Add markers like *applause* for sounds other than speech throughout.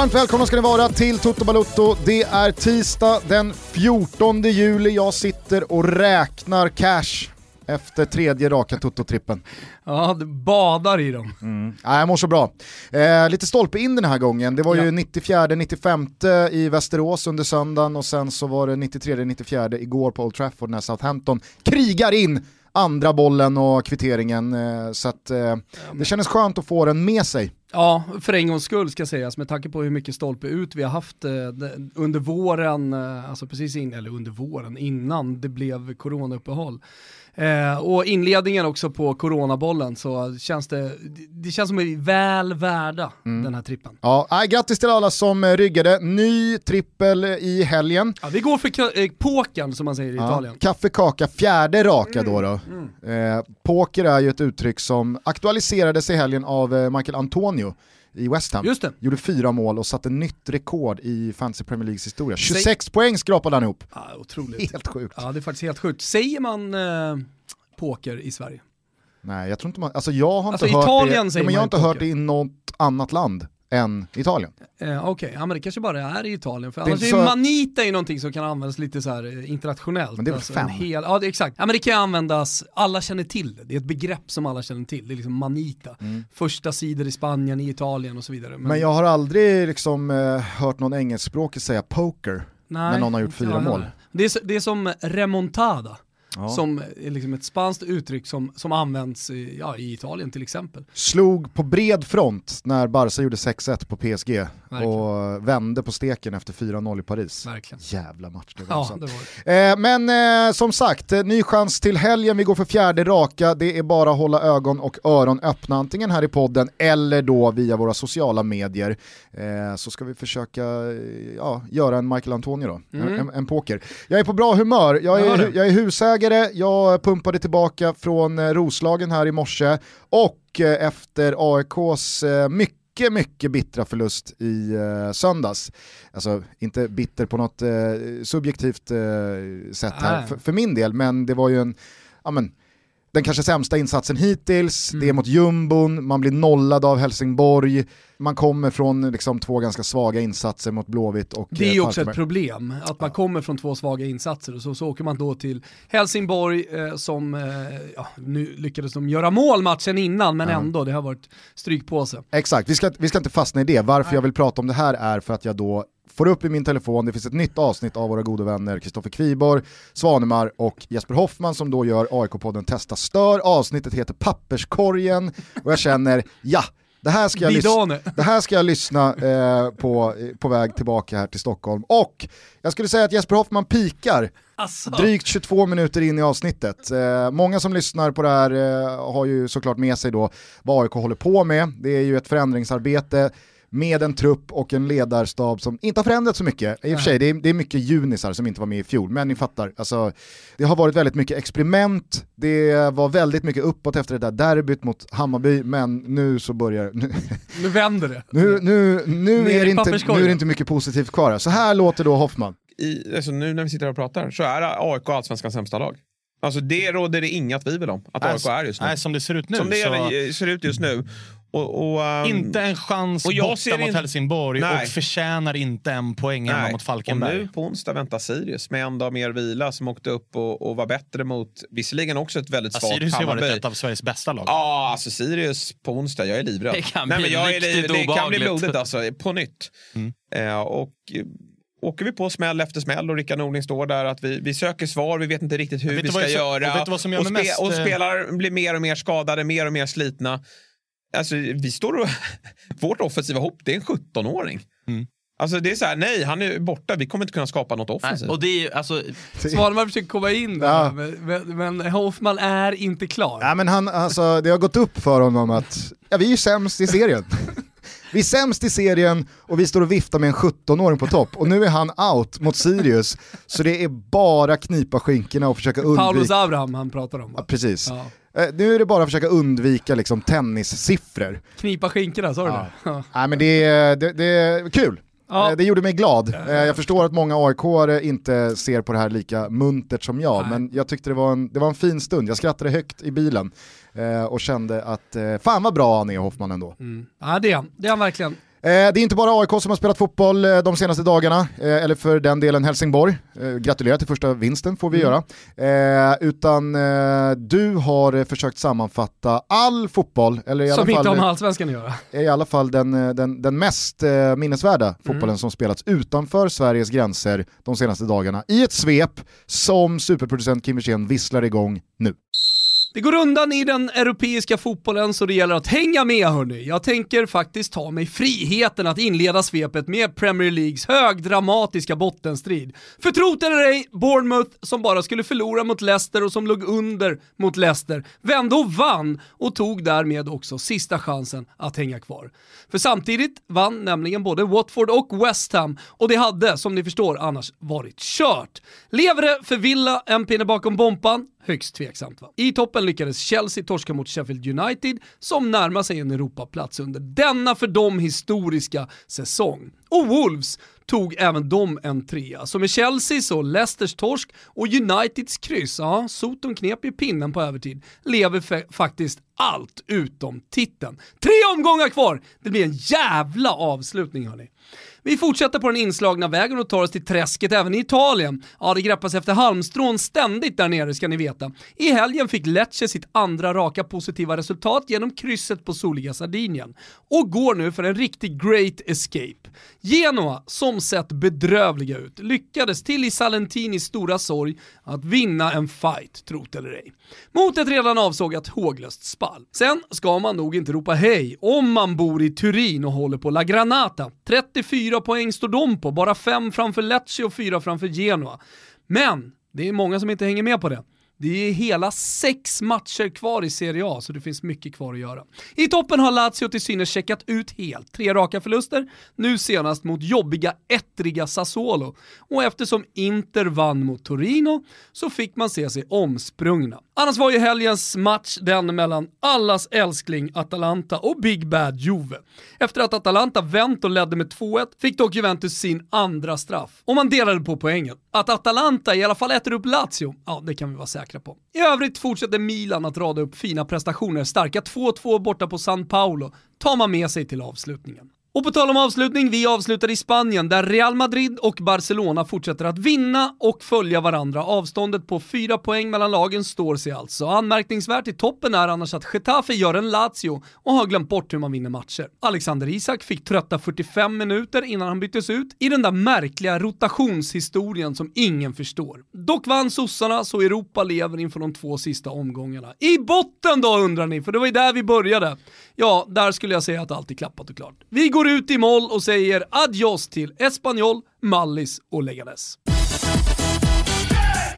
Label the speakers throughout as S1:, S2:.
S1: Varmt välkomna ska ni vara till Toto Balutto. Det är tisdag den 14 juli. Jag sitter och räknar cash efter tredje raka Toto-trippen.
S2: Ja, du badar i dem.
S1: Mm. Ja, jag mår så bra. Eh, lite stolpe in den här gången. Det var ju 94-95 i Västerås under söndagen och sen så var det 93-94 igår på Old Trafford när Southampton krigar in andra bollen och kvitteringen. Eh, så att, eh, det kändes skönt att få den med sig.
S2: Ja, för en gångs skull ska sägas, med tanke på hur mycket stolpe ut vi har haft eh, under våren, alltså precis in, eller under våren, innan det blev coronauppehåll. Eh, och inledningen också på coronabollen så känns det, det känns som att vi är väl värda mm. den här trippen.
S1: Ja, äh, grattis till alla som eh, ryggade. Ny trippel i helgen.
S2: Ja, vi går för eh, pokern som man säger i ja, Italien.
S1: Kaffe, kaka, fjärde raka mm. då. då. Mm. Eh, poker är ju ett uttryck som aktualiserades i helgen av eh, Michael Antonio i West Ham.
S2: Just det.
S1: Gjorde fyra mål och satte nytt rekord i Fantasy Premier Leagues historia. 26 Säg... poäng skrapade han ihop.
S2: Ja, otroligt.
S1: Helt sjukt.
S2: Ja, det är faktiskt helt sjukt. Säger man eh, poker i Sverige?
S1: Nej, jag tror inte man, alltså jag har inte alltså, hört Italien det, men jag har inte poker. hört det i något annat land än Italien.
S2: Eh, Okej, okay. ja, men det kanske bara är i Italien. För annars är så... Manita är någonting som kan användas lite så här eh, internationellt.
S1: Men det är väl alltså, fem?
S2: Hel... Ja, det, exakt. Ja, men det kan användas, alla känner till det. Det är ett begrepp som alla känner till. Det är liksom Manita. Mm. Första sidor i Spanien, i Italien och så vidare.
S1: Men, men jag har aldrig liksom, eh, hört någon engelskspråkig säga poker Nej, när någon har gjort fyra mål.
S2: Det är, det är som remontada. Ja. Som är liksom ett spanskt uttryck som, som används i, ja, i Italien till exempel.
S1: Slog på bred front när Barca gjorde 6-1 på PSG Verkligen. och vände på steken efter 4-0 i Paris.
S2: Verkligen.
S1: Jävla match det
S2: var. Ja,
S1: det var det. Eh, men eh, som sagt, eh, ny chans till helgen, vi går för fjärde raka. Det är bara att hålla ögon och öron öppna, antingen här i podden eller då via våra sociala medier. Eh, så ska vi försöka eh, ja, göra en Michael Antonio då, mm. en, en, poker. Jag är på bra humör, jag är, jag är husägare ägare, jag pumpade tillbaka från eh, Roslagen här i morse och eh, efter AIKs eh, mycket mycket bittra förlust i eh, söndags. Alltså inte bitter på något eh, subjektivt eh, sätt här för, för, min del, men det var ju en, ja men, den kanske sämsta insatsen hittills, mm. det är mot jumbon, man blir nollad av Helsingborg, man kommer från liksom två ganska svaga insatser mot Blåvitt och
S2: Det är ju också ett problem, att man kommer från två svaga insatser och så, så åker man då till Helsingborg eh, som, eh, ja, nu lyckades de göra mål matchen innan men ja. ändå, det har varit strykpåse.
S1: Exakt, vi ska, vi ska inte fastna i det, varför Nej. jag vill prata om det här är för att jag då får upp i min telefon, det finns ett nytt avsnitt av våra goda vänner Kristoffer Kviborg, Svanemar och Jesper Hoffman som då gör AIK-podden Testa Stör. Avsnittet heter Papperskorgen och jag känner, ja, det här ska jag, lyssna, det här ska jag lyssna eh, på på väg tillbaka här till Stockholm. Och jag skulle säga att Jesper Hoffman pikar alltså. drygt 22 minuter in i avsnittet. Eh, många som lyssnar på det här eh, har ju såklart med sig då vad AIK håller på med. Det är ju ett förändringsarbete med en trupp och en ledarstab som inte har förändrats så mycket. I och för sig, det är, det är mycket junisar som inte var med i fjol, men ni fattar. Alltså, det har varit väldigt mycket experiment, det var väldigt mycket uppåt efter det där derbyt mot Hammarby, men nu så börjar...
S2: Nu, nu vänder det.
S1: Nu, nu, nu, är det inte, nu är det inte mycket positivt kvar. Så här låter då Hoffman.
S3: I, alltså nu när vi sitter här och pratar så är AIK allsvenskans sämsta lag. Alltså det råder det inga tvivel om att AIK är just nu.
S4: Nej, som det ser ut nu.
S3: Som det så... ser ut just nu.
S4: Och, och, um, inte en chans och jag borta ser mot in... Helsingborg
S3: Nej.
S4: och förtjänar inte en poäng hemma mot Falkenberg.
S3: Och nu på onsdag väntar Sirius med en dag mer vila som åkte upp och, och var bättre mot, visserligen också ett väldigt svagt
S4: Sirius har varit ett av Sveriges bästa lag.
S3: Ja, alltså Sirius på onsdag, jag är livrädd.
S4: Det kan bli Nej, men jag är liv,
S3: Det kan bli blodigt alltså, på nytt. Mm. Eh, och åker vi på smäll efter smäll och Rickard Norling står där att vi, vi söker svar, vi vet inte riktigt hur vi ska göra.
S4: Och, och, spe, mest...
S3: och spelare blir mer och mer skadade, mer och mer slitna. Alltså, vi står och... *laughs* Vårt offensiva hopp, det är en 17-åring. Mm. Alltså det är så här, nej han är borta, vi kommer inte kunna skapa något offensivt.
S4: Nej, och det är, alltså...
S2: Svanemar försöker komma in där, ja. men, men, Hoffman är inte klar.
S1: Ja, men han, alltså, det har gått upp för honom att ja, vi är sämst i serien. vi är sämst i serien och vi står och viftar med en 17-åring på topp och nu är han out mot Sirius så det är bara knipa skinkorna och försöka undvika...
S2: Paulus Abraham han pratar om.
S1: Ja, precis. Ja. Eh, nu är det bara att försöka undvika liksom, tennissiffror.
S2: Knipa skinkorna, sa du
S1: ja. det? *laughs* Ja. Nej men det, det, det är kul. Ja. Eh, det gjorde mig glad. Eh, jag förstår att många aik inte ser på det här llika muntert som jag, Nej. men jag tyckte det var, en, det var en fin stund. Jag skrattade högt i bilen och kände att fan vad bra han är Hoffman ändå.
S2: Mm. Ja det är han, det är han verkligen.
S1: Det är inte bara AIK som har spelat fotboll de senaste dagarna, eller för den delen Helsingborg. Gratulerar till första vinsten får vi mm. göra. Utan du har försökt sammanfatta all fotboll, eller i alla
S2: som
S1: fall,
S2: inte har med allsvenskan att göra.
S1: I alla fall den, den, den mest minnesvärda mm. fotbollen mm. som spelats utanför Sveriges gränser de senaste dagarna i ett svep som superproducent Kim Wirsén visslar igång nu.
S2: Det går undan i den europeiska fotbollen så det gäller att hänga med hörni. Jag tänker faktiskt ta mig friheten att inleda svepet med Premier Leagues högdramatiska bottenstrid. För trot eller ej, Bournemouth som bara skulle förlora mot Leicester och som låg under mot Leicester vände och vann och tog därmed också sista chansen att hänga kvar. För samtidigt vann nämligen både Watford och West Ham och det hade, som ni förstår, annars varit kört. Lever det för Villa en pinne bakom bompan? Högst tveksamt va? I toppen lyckades Chelsea torska mot Sheffield United som närmar sig en Europaplats under denna för dem historiska säsong. Och Wolves tog även de en trea. Så med Chelseas och Leicesters torsk och Uniteds kryss, ja, Soton knep ju pinnen på övertid, lever faktiskt allt utom titeln. Tre omgångar kvar! Det blir en jävla avslutning hörni. Vi fortsätter på den inslagna vägen och tar oss till träsket även i Italien. Ja, det greppas efter halmstrån ständigt där nere ska ni veta. I helgen fick Lecce sitt andra raka positiva resultat genom krysset på soliga Sardinien och går nu för en riktig great escape. Genoa, som sett bedrövliga ut, lyckades till i Salentinis stora sorg att vinna en fight, trot eller ej. Mot ett redan avsågat håglöst spall. Sen ska man nog inte ropa hej om man bor i Turin och håller på La Granata. 34 poäng står de på, bara 5 framför Lecce och 4 framför Genoa. Men det är många som inte hänger med på det. Det är hela sex matcher kvar i Serie A, så det finns mycket kvar att göra. I toppen har Lazio till synes checkat ut helt. Tre raka förluster, nu senast mot jobbiga, ettriga Sassuolo. Och eftersom Inter vann mot Torino så fick man se sig omsprungna. Annars var ju helgens match den mellan allas älskling Atalanta och Big Bad Juve. Efter att Atalanta vänt och ledde med 2-1 fick dock Juventus sin andra straff. Och man delade på poängen. Att Atalanta i alla fall äter upp Lazio, ja det kan vi vara säkra på. I övrigt fortsätter Milan att rada upp fina prestationer. Starka 2-2 borta på San Paolo tar man med sig till avslutningen. Och på tal om avslutning, vi avslutar i Spanien där Real Madrid och Barcelona fortsätter att vinna och följa varandra. Avståndet på fyra poäng mellan lagen står sig alltså. Anmärkningsvärt i toppen är annars att Getafe gör en Lazio och har glömt bort hur man vinner matcher. Alexander Isak fick trötta 45 minuter innan han byttes ut i den där märkliga rotationshistorien som ingen förstår. Dock vann sossarna så Europa lever inför de två sista omgångarna. I botten då undrar ni, för det var ju där vi började. Ja, där skulle jag säga att allt är klappat och klart. Vi går ut i moll och säger adios till Espanyol, Mallis och Leganes.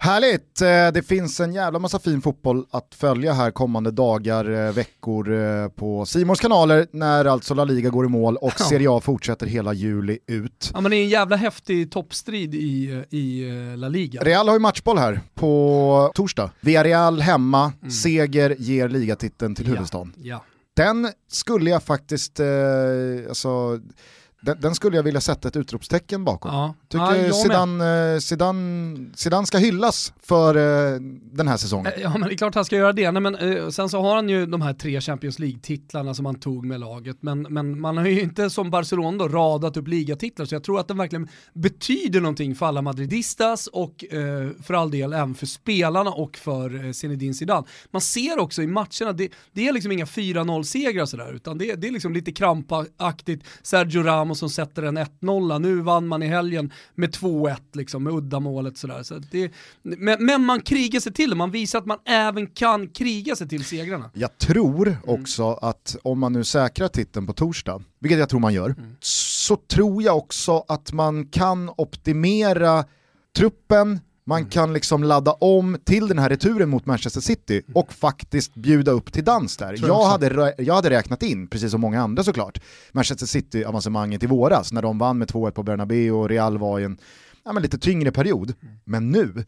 S1: Härligt! Eh, det finns en jävla massa fin fotboll att följa här kommande dagar, eh, veckor eh, på Simons kanaler när alltså La Liga går i mål och Serie A fortsätter hela juli ut.
S2: Ja men det är en jävla häftig toppstrid i, i La Liga.
S1: Real har ju matchboll här på torsdag. Villarreal hemma, mm. seger ger ligatiteln till huvudstaden.
S2: Ja.
S1: Den skulle jag faktiskt, eh, alltså, den, den, skulle jag vilja sätta ett utropstecken bakom. Ja. Tycker ja, Zidane, eh, Zidane, Zidane ska hyllas för eh, den här säsongen.
S2: Ja men det är klart han ska göra det. Nej, men, eh, sen så har han ju de här tre Champions League-titlarna som han tog med laget. Men, men man har ju inte som Barcelona då radat upp ligatitlar så jag tror att den verkligen betyder någonting för alla madridistas och eh, för all del även för spelarna och för eh, Zinedine Zidane. Man ser också i matcherna, det, det är liksom inga 4-0-segrar sådär utan det, det är liksom lite krampaktigt. Sergio Ramos som sätter en 1-0, nu vann man i helgen med 2-1 liksom, med uddamålet sådär. Så det, men, men, man krigar sig till det, man visar att man även kan kriga sig till segrarna.
S1: Jag tror mm. också mm. att om man nu säkrar titeln på torsdag, vilket jag tror man gör, mm. så tror jag också att man kan optimera truppen, man mm. kan liksom ladda om till den här returen mot Manchester City mm. och faktiskt bjuda upp till dans där. Jag, hade, jag hade räknat in, precis som många andra såklart, Manchester City-avancemanget i våras när de vann med 2-1 på Bernabéu och Real var i en ja, lite tyngre period. Mm. Men nu,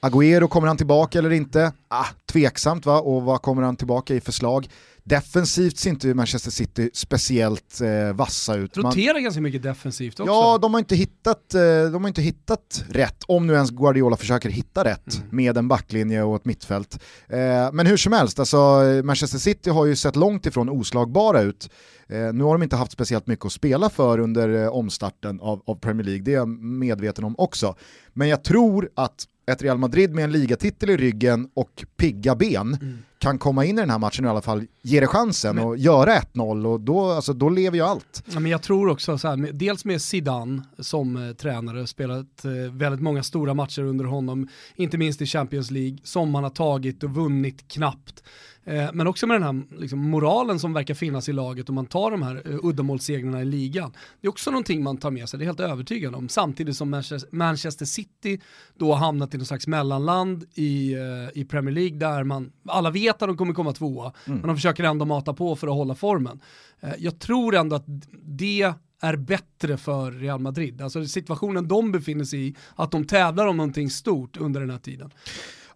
S1: Agüero, kommer han tillbaka eller inte? Ah, tveksamt va, och vad kommer han tillbaka i förslag? Defensivt ser inte Manchester City speciellt eh, vassa ut.
S2: Roterar ganska mycket defensivt också.
S1: Ja, de har, inte hittat, eh, de har inte hittat rätt, om nu ens Guardiola försöker hitta rätt mm. med en backlinje och ett mittfält. Eh, men hur som helst, alltså, Manchester City har ju sett långt ifrån oslagbara ut. Eh, nu har de inte haft speciellt mycket att spela för under eh, omstarten av, av Premier League, det är jag medveten om också. Men jag tror att ett Real Madrid med en ligatitel i ryggen och pigga ben mm. kan komma in i den här matchen och i alla fall ge det chansen men, och göra 1-0 och då, alltså, då lever ju allt.
S2: Ja, men jag tror också så här, dels med Zidane som eh, tränare, spelat eh, väldigt många stora matcher under honom, inte minst i Champions League, som han har tagit och vunnit knappt. Eh, men också med den här liksom, moralen som verkar finnas i laget och man tar de här uh, uddamålssegrarna i ligan. Det är också någonting man tar med sig, det är helt övertygad om. Samtidigt som Manchester City då har hamnat i någon slags mellanland i, uh, i Premier League där man, alla vet att de kommer komma tvåa, mm. men de försöker ändå mata på för att hålla formen. Uh, jag tror ändå att det är bättre för Real Madrid. Alltså situationen de befinner sig i, att de tävlar om någonting stort under den här tiden.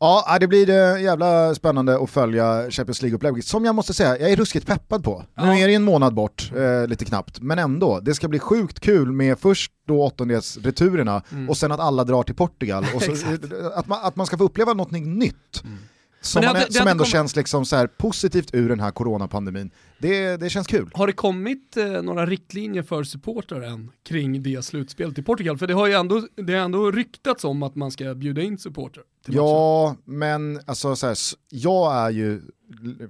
S1: Ja, det blir det jävla spännande att följa Champions League-upplägget. Som jag måste säga, jag är ruskigt peppad på. Ja. Nu är det en månad bort, eh, lite knappt, men ändå. Det ska bli sjukt kul med först då åttondelsreturerna mm. och sen att alla drar till Portugal. Och så, *laughs* att, man, att man ska få uppleva något nytt. Mm. Som, det, man, det, som ändå kom... känns liksom så positivt ur den här coronapandemin. Det, det känns kul.
S2: Har det kommit eh, några riktlinjer för supportrar än kring det slutspelet i Portugal? För det har ju ändå, det har ändå ryktats om att man ska bjuda in supportrar.
S1: Ja, men alltså så här, jag, är ju,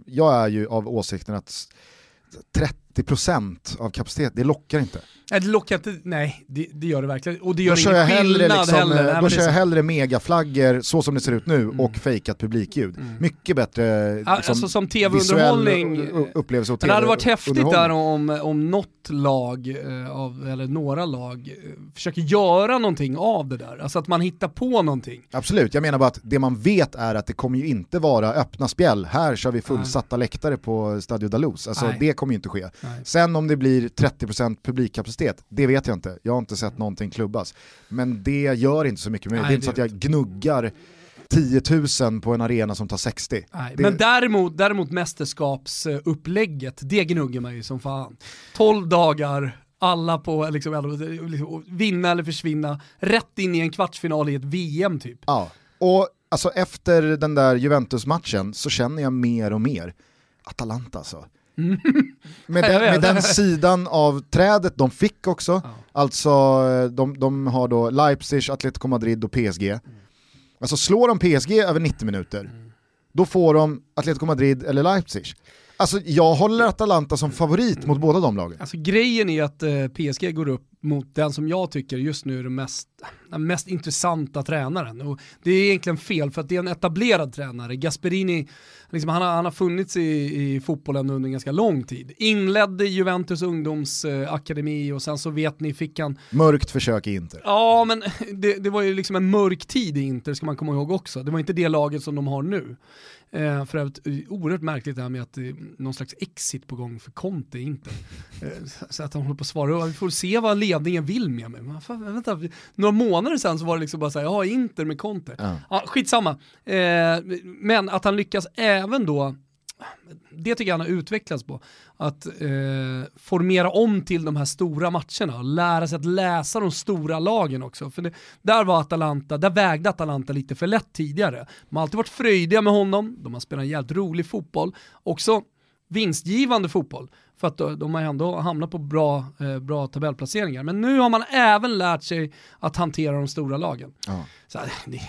S1: jag är ju av åsikten att 30% av kapacitet, det lockar inte.
S2: Nej, det lockar inte, nej det, det, gör det verkligen. Och det
S1: gör
S2: då ingen skillnad
S1: liksom,
S2: heller.
S1: Eh, då kör jag hellre megaflaggor så som det ser ut nu mm. och fejkat publikljud. Mm. Mycket bättre liksom,
S2: alltså, som tv-underhållning.
S1: upplevelse och
S2: TV Det hade varit häftigt där om, om något lag, eh, av, eller några lag, eh, försöker göra någonting av det där. Alltså att man hittar på någonting.
S1: Absolut, jag menar bara att det man vet är att det kommer ju inte vara öppna spjäll. Här kör vi fullsatta nej. läktare på Stadio Dalus. Alltså nej. det kommer ju inte ske. Nej. Sen om det blir 30% publikkapacitet kapacitet, det vet jag inte. Jag har inte sett någonting klubbas. Men det gör inte så mycket med det. är inte så att jag gnuggar 10 000 på en arena som tar 60.
S2: Nej, det... Men däremot, däremot mästerskapsupplägget, det gnuggar man ju som fan. 12 dagar, alla på liksom, liksom, vinna eller försvinna, rätt in i en kvartsfinal i ett VM typ.
S1: Ja, och alltså efter den där Juventus-matchen så känner jag mer och mer, Atalanta alltså. Mm. med, den, med den sidan av trädet de fick också, ja. alltså de, de har då Leipzig, Atletico Madrid och PSG. Mm. Alltså slår de PSG över 90 minuter, mm. då får de Atletico Madrid eller Leipzig. Alltså jag håller Atalanta som favorit mot båda de lagen.
S2: Alltså grejen är att eh, PSG går upp mot den som jag tycker just nu är den mest, den mest intressanta tränaren. Och det är egentligen fel för att det är en etablerad tränare. Gasperini, liksom, han, har, han har funnits i, i fotbollen under en ganska lång tid. Inledde Juventus ungdomsakademi och sen så vet ni fick han...
S1: Mörkt försök i Inter.
S2: Ja men *laughs* det, det var ju liksom en mörk tid i Inter ska man komma ihåg också. Det var inte det laget som de har nu. Eh, för övrigt oerhört märkligt det här med att det är någon slags exit på gång för Conte inte. Eh, så att han håller på att svara, vi får se vad ledningen vill med mig. Men fan, vänta, några månader sedan så var det liksom bara såhär, jaha Inter med Conte. Ja. Ja, skitsamma. Eh, men att han lyckas även då det tycker jag han har utvecklats på. Att eh, formera om till de här stora matcherna och lära sig att läsa de stora lagen också. För det, där var Atalanta, där vägde Atalanta lite för lätt tidigare. De har alltid varit fröjdiga med honom, de har spelat en jävligt rolig fotboll. Också vinstgivande fotboll. För att de har ändå hamnat på bra, eh, bra tabellplaceringar. Men nu har man även lärt sig att hantera de stora lagen. Ja. Så, det,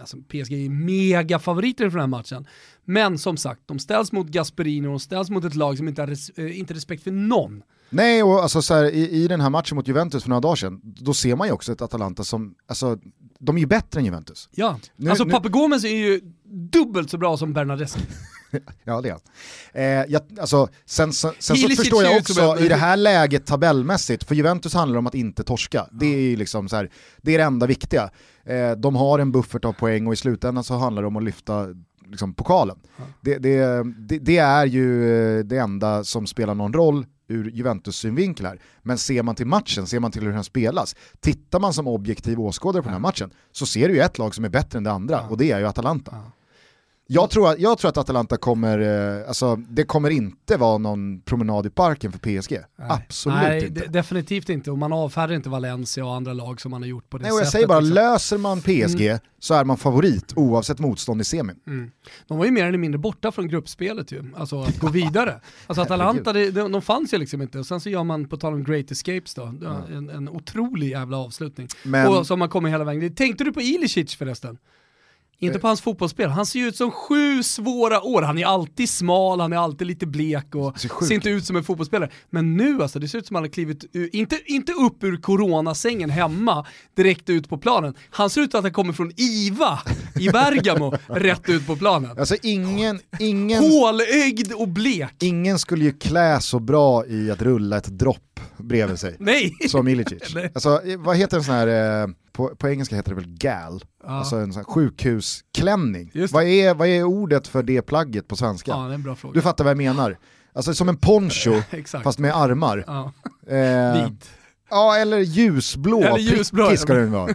S2: alltså, PSG är mega favoriter för den här matchen. Men som sagt, de ställs mot Gasperini och de ställs mot ett lag som inte har res, eh, inte respekt för någon.
S1: Nej, och alltså så här, i, i den här matchen mot Juventus för några dagar sedan, då ser man ju också ett Atalanta som, alltså, de är ju bättre än Juventus.
S2: Ja, nu, alltså nu... Pape Gomez är ju dubbelt så bra som Bernadeschi. *laughs* *laughs*
S1: ja det är eh, jag, alltså, Sen, sen, sen så förstår jag också i det här läget tabellmässigt, för Juventus handlar om att inte torska. Det är liksom så här, det är det enda viktiga. Eh, de har en buffert av poäng och i slutändan så handlar det om att lyfta liksom, pokalen. Det, det, det, det, är ju eh, det enda som spelar någon roll ur Juventus synvinkel här. Men ser man till matchen, ser man till hur den spelas, tittar man som objektiv åskådare på den här matchen så ser du ju ett lag som är bättre än det andra och det är ju Atalanta. Jag tror, jag tror att Atalanta kommer, eh, alltså det kommer inte vara någon promenad i parken för PSG. Nej. Absolut
S2: Nej,
S1: inte.
S2: definitivt inte, och man avfärdar inte Valencia och andra lag som man har gjort på det
S1: Nej,
S2: och
S1: jag säger bara,
S2: liksom.
S1: löser man PSG mm. så är man favorit oavsett motstånd i semin.
S2: Mm. De var ju mer eller mindre borta från gruppspelet ju, alltså att gå *laughs* vidare. Alltså Atalanta, det, de, de fanns ju liksom inte, och sen så gör man, på tal om great escapes då, en, en otrolig jävla avslutning. Men... Och som man kommer hela vägen. Tänkte du på Ilicic förresten? Inte på hans fotbollsspel, han ser ju ut som sju svåra år. Han är alltid smal, han är alltid lite blek och ser, ser, inte ut som en fotbollsspelare. Men nu alltså, det ser ut som han har klivit, ur, inte, inte upp ur coronasängen hemma, direkt ut på planen. Han ser ut att han kommer från IVA i Bergamo, *laughs* rätt ut på planen.
S1: Alltså ingen, ingen...
S2: Hålögd och blek.
S1: Ingen skulle ju klä så bra i att rulla ett dropp bredvid sig.
S2: Nej!
S1: Som Ilicic. *laughs* alltså, vad heter en sån här... Eh på, på engelska heter det väl gal, ja. alltså en sån sjukhusklänning. Vad är, vad är ordet för det plagget på svenska?
S2: Ja.
S1: Du fattar vad jag menar. Alltså som en poncho, *laughs* fast med armar. Ja. Eh, Vit. Ja, eller ljusblå, eller ljusblå prickig ska den vara.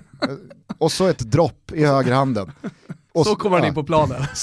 S1: Och så ett dropp i högerhanden. *laughs*
S2: Och så kommer han in på planen. *laughs*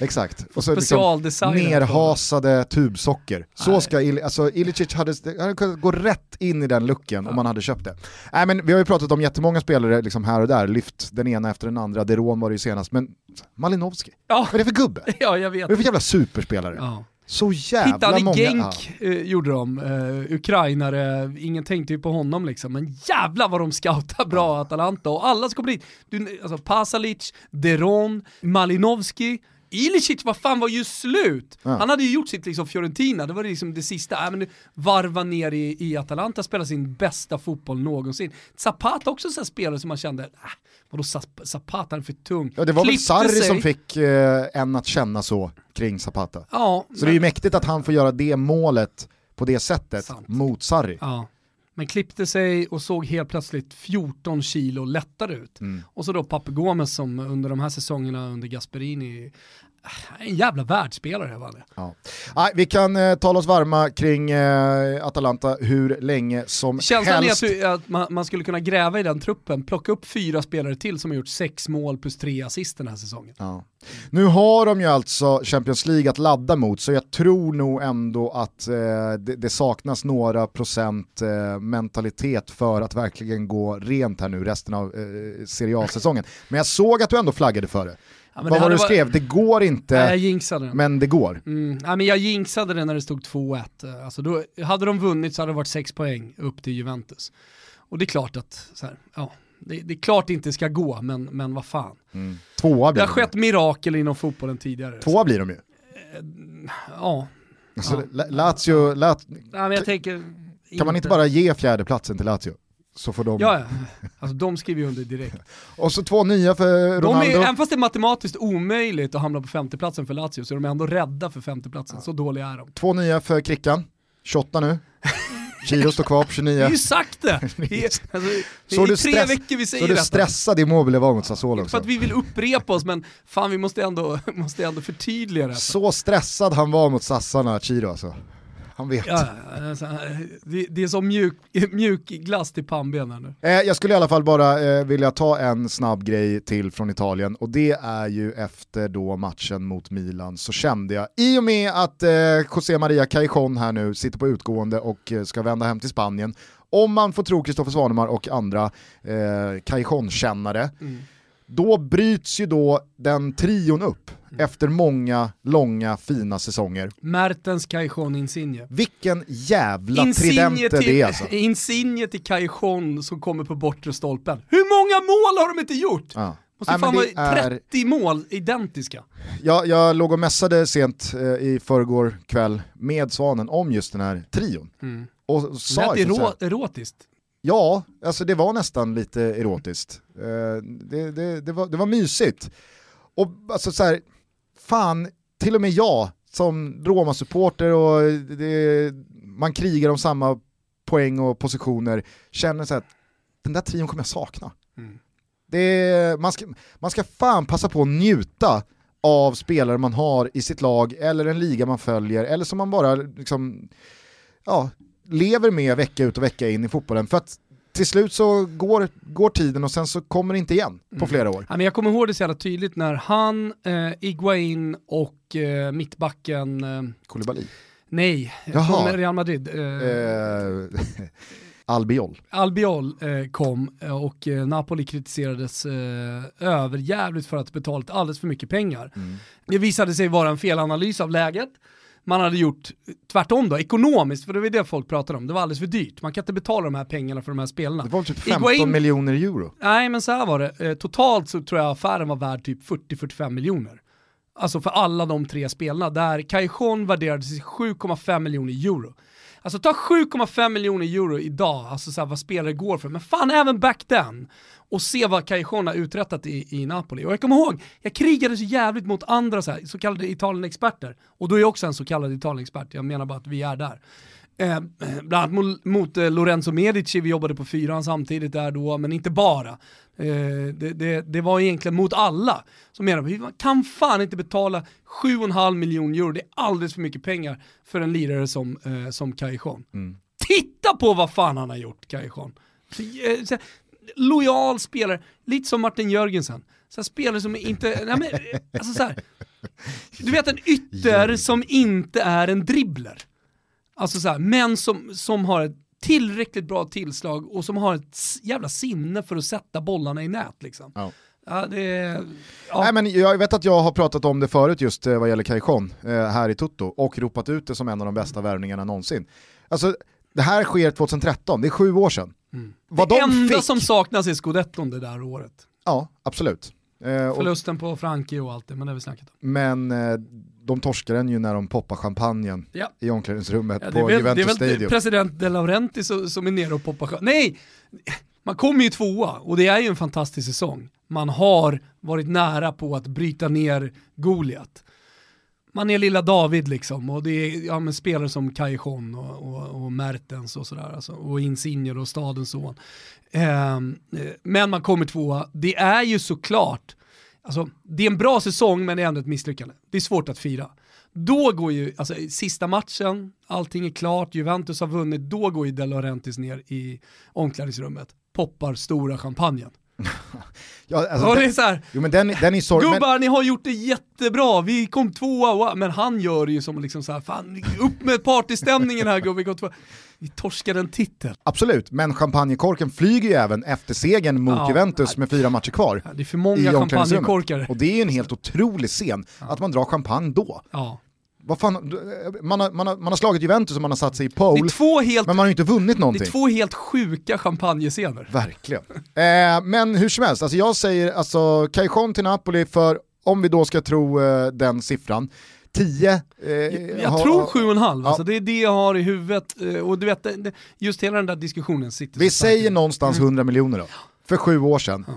S1: Exakt. Och så liksom nerhasade tubsocker. Så ska Il alltså Ilicic hade, hade kunnat gå rätt in i den looken ja. om man hade köpt det. Nej men vi har ju pratat om jättemånga spelare liksom här och där, lyft den ena efter den andra, Deron var det ju senast, men Malinovski,
S2: ja.
S1: vad är det för gubbe? *laughs*
S2: Ja, jag vet.
S1: Vad är det för jävla superspelare? Ja. Så jävla
S2: Hittade
S1: många...
S2: Genk ja. eh, gjorde de, eh, ukrainare, ingen tänkte ju på honom liksom, men jävla vad de scoutar bra Atalanta och alla som kommer dit, du, alltså Pasalic, Deron, Malinovski, Ilicic, vad fan var ju slut! Ja. Han hade ju gjort sitt liksom Fiorentina, det var liksom det sista, äh, men varva ner i, i Atalanta, spela sin bästa fotboll någonsin. Zapata också en spelare som man kände, äh, vadå Zapata, är för tung.
S1: Ja det var Klippte väl Sarri sig. som fick eh, en att känna så kring Zapata. Ja, så men... det är ju mäktigt att han får göra det målet på det sättet Sant. mot Sarri.
S2: Ja. Men klippte sig och såg helt plötsligt 14 kilo lättare ut. Mm. Och så då Pape Gomes som under de här säsongerna under Gasperini en jävla världsspelare var det.
S1: Ja. Nej, vi kan eh, tala oss varma kring eh, Atalanta hur länge som
S2: Känslan
S1: helst.
S2: Känslan är att, att man, man, skulle kunna gräva i den truppen, plocka upp fyra spelare till som har gjort sex mål plus tre assist den här säsongen.
S1: Ja. Nu har de ju alltså Champions League att ladda mot, så jag tror nog ändå att eh, det, det, saknas några procent eh, mentalitet för att verkligen gå rent här nu resten av eh, Serie A-säsongen. Men jag såg att du ändå flaggade för det. Ja, Vad var det du skrev? Det går inte,
S2: Nej, jag jinxade det.
S1: men det går.
S2: Mm. Ja, men jag jinxade det när det stod 2-1. Alltså då, hade de vunnit så hade det varit 6 poäng upp till Juventus. Och det är klart att, här, ja, det, det, är klart det inte ska gå, men, men vad fan. Mm.
S1: Tvåa
S2: blir det har skett mirakel inom fotbollen tidigare.
S1: Tvåa blir de ju.
S2: Eh, ja.
S1: Alltså, ja. Lazio, Lazio,
S2: ja, men jag tänker,
S1: kan inte. man inte bara ge fjärdeplatsen till Lazio? Så får de...
S2: Ja, alltså de skriver ju under direkt. *laughs*
S1: och så två nya för Ronaldo.
S2: De är, även fast det är matematiskt omöjligt att hamna på femteplatsen för Lazio så är de ändå rädda för femteplatsen, ja. så dåliga är de.
S1: Två nya för Krickan, 28 nu. Chiro står kvar på 29.
S2: Vi har ju sagt det! *laughs* Det är, alltså, det är tre stress, veckor vi säger
S1: Så du stressade i Mobile var mot Sassuolo
S2: också? För att vi vill upprepa oss men fan vi måste ändå, *laughs* måste ändå förtydliga det.
S1: Så stressad han var mot Sassarna, Chiro alltså han vet.
S2: Ja, alltså, det, det, är som mjuk, *laughs* mjuk glass till pannben nu.
S1: Eh, jag skulle i alla fall bara eh, vilja ta en snabb grej till från Italien och det är ju efter då matchen mot Milan så kände jag, i och med att eh, José Maria Cajon här nu sitter på utgående och eh, ska vända hem till Spanien, om man får tro Kristoffer Svanemar och andra eh, Cajon-kännare, mm. Då bryts ju då den trion upp Mm. efter många, långa, fina säsonger.
S2: Mertens Cajon Insigne.
S1: Vilken jävla Insigne tridente till, det är alltså. *laughs*
S2: Insigne till Cajon som kommer på bortre stolpen. Hur många mål har de inte gjort? Ja. Måste Nej, fan vara 30 är... mål identiska.
S1: Jag, jag låg och mässade sent eh, i förrgår kväll med Svanen om just den här trion. Mm. Och sa
S2: det är erotiskt.
S1: Ja, alltså det var nästan lite erotiskt. Eh, det, det, det, var, det var mysigt. Och alltså så här, fan, till och med jag som Roma-supporter och det, man krigar om samma poäng och positioner känner så att den där trion kommer jag sakna. Mm. Det, man, ska, man ska fan passa på att njuta av spelare man har i sitt lag eller en liga man följer eller som man bara liksom, ja, lever med vecka ut och vecka in i fotbollen. För att till slut så går, går tiden och sen så kommer det inte igen på mm. flera år.
S2: Ja, men jag kommer ihåg det så jävla tydligt när han, eh, Iguain och eh, mittbacken... Eh,
S1: Koulibaly?
S2: Nej, från Real Madrid. Eh,
S1: eh *laughs* Albiol.
S2: Albiol eh, kom eh, och eh, Napoli kritiserades eh, överjävligt för att betalat alldeles för mycket pengar. Mm. Det visade sig vara en felanalys av läget. Man hade gjort tvärtom då, ekonomiskt, för det var det folk pratade om. Det var alldeles för dyrt. Man kan inte betala de här pengarna för de här spelarna.
S1: Det var typ 15 Iguain... miljoner euro.
S2: Nej, men så här var det. Eh, totalt så tror jag affären var värd typ 40-45 miljoner. Alltså för alla de tre spelarna, där Cajon värderades till 7,5 miljoner euro. Alltså ta 7,5 miljoner euro idag, alltså så här, vad spelare går för, men fan även back then. Och se vad Cajon har uträttat i, i Napoli. Och jag kommer ihåg, jag krigade så jävligt mot andra så, här, så kallade Italien-experter. Och då är jag också en så kallad Italien-expert, jag menar bara att vi är där. Eh, bland annat mot, mot eh, Lorenzo Medici, vi jobbade på fyran samtidigt där då, men inte bara. Eh, det, det, det, var egentligen mot alla som menade vi kan fan inte betala 7,5 miljoner euro, det är alldeles för mycket pengar för en lirare som, eh, som Cajon. Mm. Titta på vad fan han har gjort, Cajon. Eh, lojal spelare, lite som Martin Jörgensen. Så spelare som inte, nej men, alltså så här, du vet en ytter som inte är en dribbler. Alltså så här, men som, som har ett tillräckligt bra tillslag och som har ett jävla sinne för att sätta bollarna i nät liksom. Ja. Ja, det,
S1: ja. Nej, men jag vet att jag har pratat om det förut just eh, vad gäller Cajon eh, här i Toto och ropat ut det som en av de bästa värvningarna någonsin. Alltså, det här sker 2013, det är sju år sedan.
S2: Mm. Vad det de enda fick... som saknas är scudetton det där året.
S1: Ja, absolut.
S2: Eh, Förlusten på Frankie och allt det, men det har vi snackat om.
S1: Men de torskar den ju när de poppar champagnen ja. i omklädningsrummet ja, på
S2: väl,
S1: Juventus
S2: Stadium. Det är väl president De Laurenti som, som är nere och poppar champagne. Nej! Man kommer ju tvåa och det är ju en fantastisk säsong. Man har varit nära på att bryta ner Goliat. Man är lilla David liksom och det är ja, men spelare som Cajon och, och, och, Mertens och sådär. Alltså, och Insigne och stadens son. Ehm, eh, men man kommer tvåa. Det är ju såklart Alltså, det är en bra säsong men det är ändå ett misslyckande. Det är svårt att fira. Då går ju, alltså sista matchen, allting är klart, Juventus har vunnit, då går ju De Laurentiis ner i omklädningsrummet, poppar stora champagnen. *laughs* ja, alltså, och det är så här,
S1: jo, men den, den är sorg,
S2: gubbar men... ni har gjort det jättebra, vi kom tvåa, men han gör det ju som liksom så här, fan upp med partystämningen här gubbar, vi kom tvåa. Vi torskade en titel.
S1: Absolut, men champagnekorken flyger ju även efter segern mot ja, Juventus med fyra matcher kvar.
S2: Ja, det är för många champagnekorkar.
S1: Och det är ju en helt otrolig scen, att man drar champagne då.
S2: Ja.
S1: Vad fan, man, har, man, har, man har slagit Juventus och man har satt sig i pole, helt, men man har ju inte vunnit någonting.
S2: Det är två helt sjuka champagnescener.
S1: Verkligen. eh, men hur som helst, alltså jag säger alltså Cajon till Napoli för, om vi då ska tro eh, den siffran, 10.
S2: Eh, jag ha, tror 7,5, ja. alltså det är det jag har i huvudet. Eh, och du vet, just hela den där diskussionen sitter
S1: Vi säger någonstans 100 mm. miljoner då, för sju år sedan. Ja.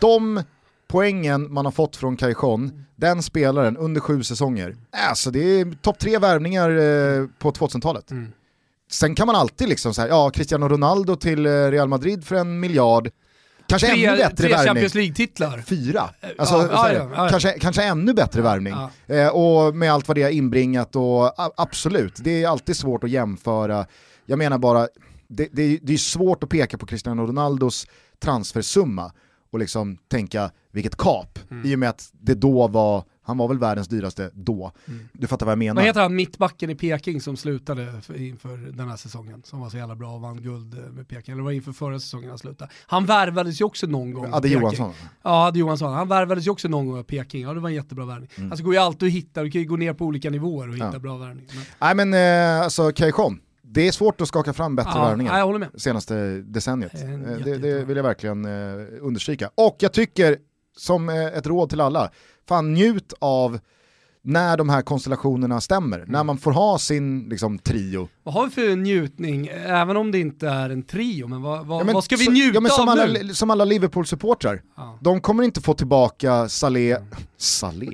S1: De poängen man har fått från Cajon, den spelaren under sju säsonger, alltså det är topp tre värvningar eh, på 2000-talet. Mm. Sen kan man alltid liksom säga, ja Cristiano Ronaldo till eh, Real Madrid för en miljard, Kanske tre, ännu bättre tre värvning.
S2: Champions League-titlar.
S1: Fyra. Alltså, ja, ja, ja, kanske, kanske ännu bättre värvning. Eh, och med allt vad det har inbringat och absolut, det är alltid svårt att jämföra. Jag menar bara, det, det, det är svårt att peka på Cristiano Ronaldos transfersumma och liksom tänka vilket kap, mm. i och med att det då var han var väl världens dyraste då. Mm. Du fattar vad jag menar.
S2: Vad heter han, mittbacken i Peking som slutade inför den här säsongen, som var så jävla bra och vann guld eh, med Peking, eller var inför förra säsongen han slutade. Han värvades ju också någon gång.
S1: Adde Johansson.
S2: Ja, Adde Johansson. Han värvades ju också någon gång av Peking, ja det var en jättebra värvning. Mm. Alltså går ju alltid att hitta, du kan ju gå ner på olika nivåer och hitta ja. bra värvning.
S1: Men... Nej men eh, alltså Kayshon, det är svårt att skaka fram bättre ja, värvningar med. senaste decenniet. Eh, det, det, vill jag verkligen eh, understryka. Och jag tycker, som eh, ett råd till alla, fan njut av när de här konstellationerna stämmer, mm. när man får ha sin liksom, trio.
S2: Vad har vi för njutning, även om det inte är en trio, men vad, vad, ja, men, vad ska vi så, njuta ja, av
S1: alla, nu? Som alla Liverpool-supportrar, ja. de kommer inte få tillbaka Salé, mm. Salé,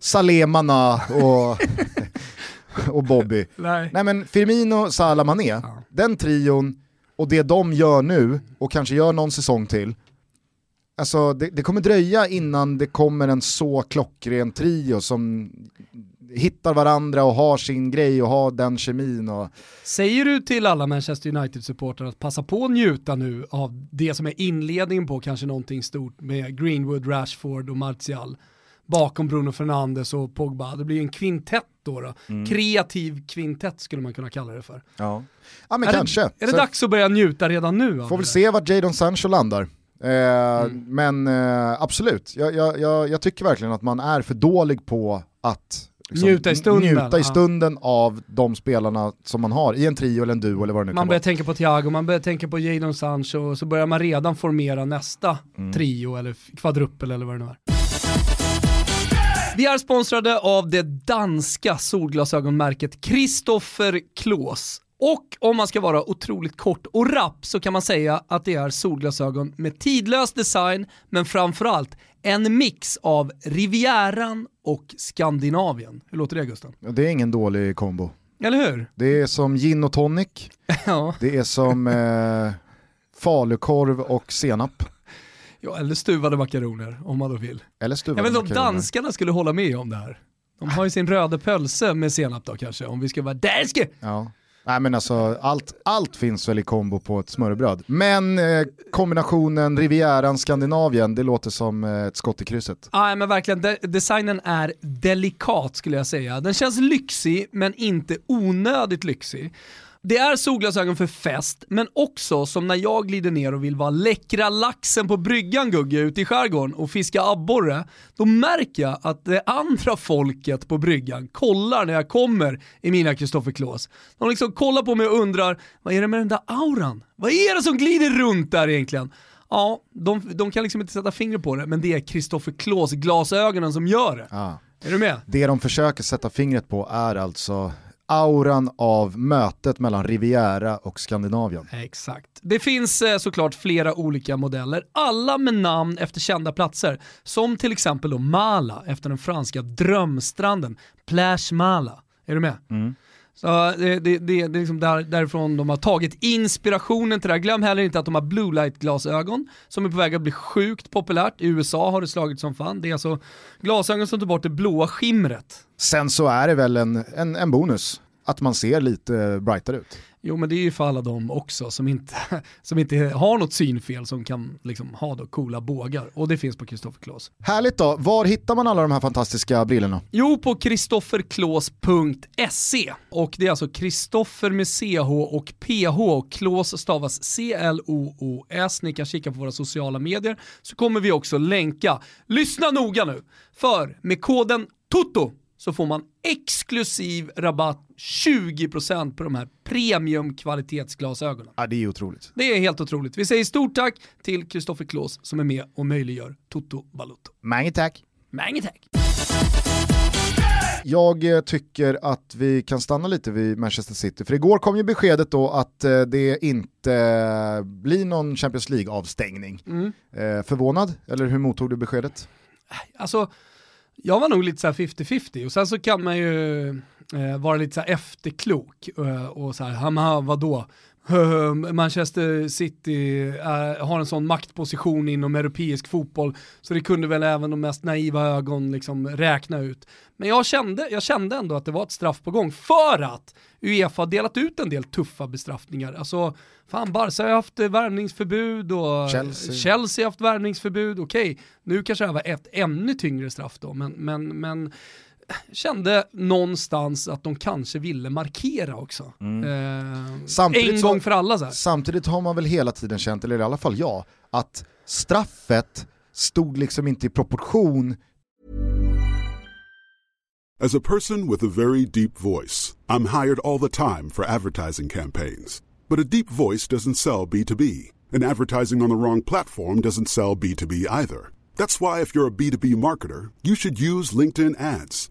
S1: Salé Mana och, *laughs* *laughs* och Bobby. *laughs* Nej. Nej men Firmino, Salah, Mané, ja. den trion och det de gör nu, och kanske gör någon säsong till, Alltså det, det, kommer dröja innan det kommer en så klockren trio som hittar varandra och har sin grej och har den kemin. Och...
S2: Säger du till alla Manchester United-supportrar att passa på att njuta nu av det som är inledningen på kanske någonting stort med Greenwood, Rashford och Martial bakom Bruno Fernandes och Pogba. Det blir en kvintett då. då. Mm. Kreativ kvintett skulle man kunna kalla det för.
S1: Ja, ja men
S2: är
S1: kanske.
S2: Det, är det Så... dags att börja njuta redan nu?
S1: Får väl se vart Jadon Sancho landar. Eh, mm. Men eh, absolut, jag, jag, jag, jag, tycker verkligen att man är för dålig på att
S2: liksom, njuta i stunden,
S1: njuta i stunden ja. av de spelarna som man har i en trio eller en duo eller vad det nu
S2: man
S1: kan
S2: börjar tänka på Thiago, man börjar tänka på Jadon Sancho och så börjar man redan formera nästa mm. trio eller kvadruppel eller vad det nu är. Vi är sponsrade av det danska solglasögonmärket Christopher Klås. Och om man ska vara otroligt kort och rapp så kan man säga att det är solglasögon med tidlös design men framförallt en mix av Rivieran och Skandinavien. Hur låter det Gustav?
S1: Det är ingen dålig kombo.
S2: Eller hur?
S1: Det är som gin och tonic, *laughs* ja. det är som eh, falukorv och senap.
S2: Ja, eller stuvade makaroner om man då vill.
S1: Eller stuvade
S2: Jag vet inte om danskarna skulle hålla med om det här. De har ju sin röda pölse med senap då kanske, om vi ska vara danske.
S1: Ja. Nej men alltså allt, allt finns väl i kombo på ett smörrebröd. Men eh, kombinationen Rivieran Skandinavien, det låter som eh, ett skott i krysset.
S2: Nej men verkligen, de designen är delikat skulle jag säga. Den känns lyxig men inte onödigt lyxig. Det är solglasögon för fest, men också som när jag glider ner och vill vara läckra laxen på bryggan Gugge ute i skärgården och fiska abborre, då märker jag att det andra folket på bryggan kollar när jag kommer i mina Kristoffer Klås. De liksom kollar på mig och undrar, vad är det med den där auran? Vad är det som glider runt där egentligen? Ja, de, de kan liksom inte sätta fingret på det, men det är Kristoffer Klås glasögonen som gör det. Ah. Är du med?
S1: Det de försöker sätta fingret på är alltså auran av mötet mellan Riviera och Skandinavien.
S2: Exakt. Det finns eh, såklart flera olika modeller, alla med namn efter kända platser, som till exempel då Mala efter den franska drömstranden, Plage Mala. Är du med? Mm. Så eh, det, det, det, är liksom där, därifrån de har tagit inspirationen till det här. Glöm heller inte att de har blue light-glasögon som är på väg att bli sjukt populärt. I USA har det slagit som fan. Det är alltså glasögon som tar bort det blåa skimret.
S1: Sen så är det väl en, en, en bonus att man ser lite eh, brightare ut.
S2: Jo men det är ju för alla de också som inte, *laughs* som inte har något synfel som kan liksom ha då coola bågar. Och det finns på Kristoffer Klås.
S1: Härligt då, var hittar man alla de här fantastiska brillorna?
S2: Jo, på kristofferklås.se. Och det är alltså Kristoffer med CH och PH. Klås stavas C-L-O-O-S. Ni kan kika på våra sociala medier så kommer vi också länka. Lyssna noga nu, för med koden TOTO så får man exklusiv rabatt 20% på de här premium kvalitetsglasögonen.
S1: Ja, det är otroligt.
S2: Det är helt otroligt. Vi säger stort tack till Kristoffer Klås som är med och möjliggör Toto Balutto.
S1: Mange tack.
S2: Mange tack.
S1: Jag eh, tycker att vi kan stanna lite vid Manchester City, för igår kom ju beskedet då att eh, det inte blir någon Champions League-avstängning. Mm. Eh, förvånad, eller hur mottog du beskedet?
S2: Alltså, jag var nog lite så 50-50 och sen så kan man ju eh, vara lite så efterklok eh, och så här, vadå? Manchester City är, har en sån maktposition inom europeisk fotboll så det kunde väl även de mest naiva ögon liksom räkna ut. Men jag kände, jag kände ändå att det var ett straff på gång för att Uefa har delat ut en del tuffa bestraffningar. Alltså, fan Barca har haft värvningsförbud och Chelsea, Chelsea har haft värvningsförbud. Okej, nu kanske det var ett ännu tyngre straff då, men, men, men kände någonstans att de kanske ville markera också. Mm. Eh, en gång för alla. Så här.
S1: Samtidigt har man väl hela tiden känt, eller i alla fall jag, att straffet stod liksom inte i proportion
S5: As a person with a very deep voice, I'm hired all the time for advertising campaigns. But a deep voice doesn't sell B2B, and advertising on the wrong platform doesn't sell B2B either. That's why if you're a B2B marketer, you should use LinkedIn ads.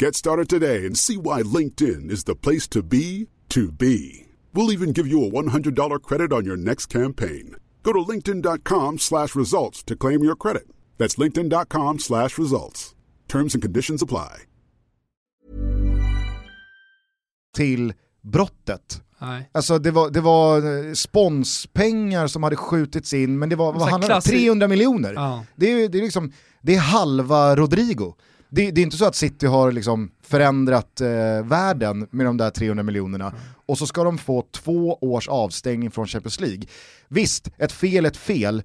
S5: Get started today and see why LinkedIn is the place to be to be. We'll even give you a $100 credit on your next campaign. Go to linkedin.com slash results to claim your credit. That's linkedin.com slash results. Terms and conditions apply.
S1: Till brottet.
S2: Nej.
S1: Alltså det var, det var eh, sponspengar som hade skjutits in, men det var vad om? 300 miljoner.
S2: Ja.
S1: Det, är, det, är liksom, det är halva Rodrigo. Det, det är inte så att City har liksom förändrat eh, världen med de där 300 miljonerna mm. och så ska de få två års avstängning från Champions League. Visst, ett fel är ett fel,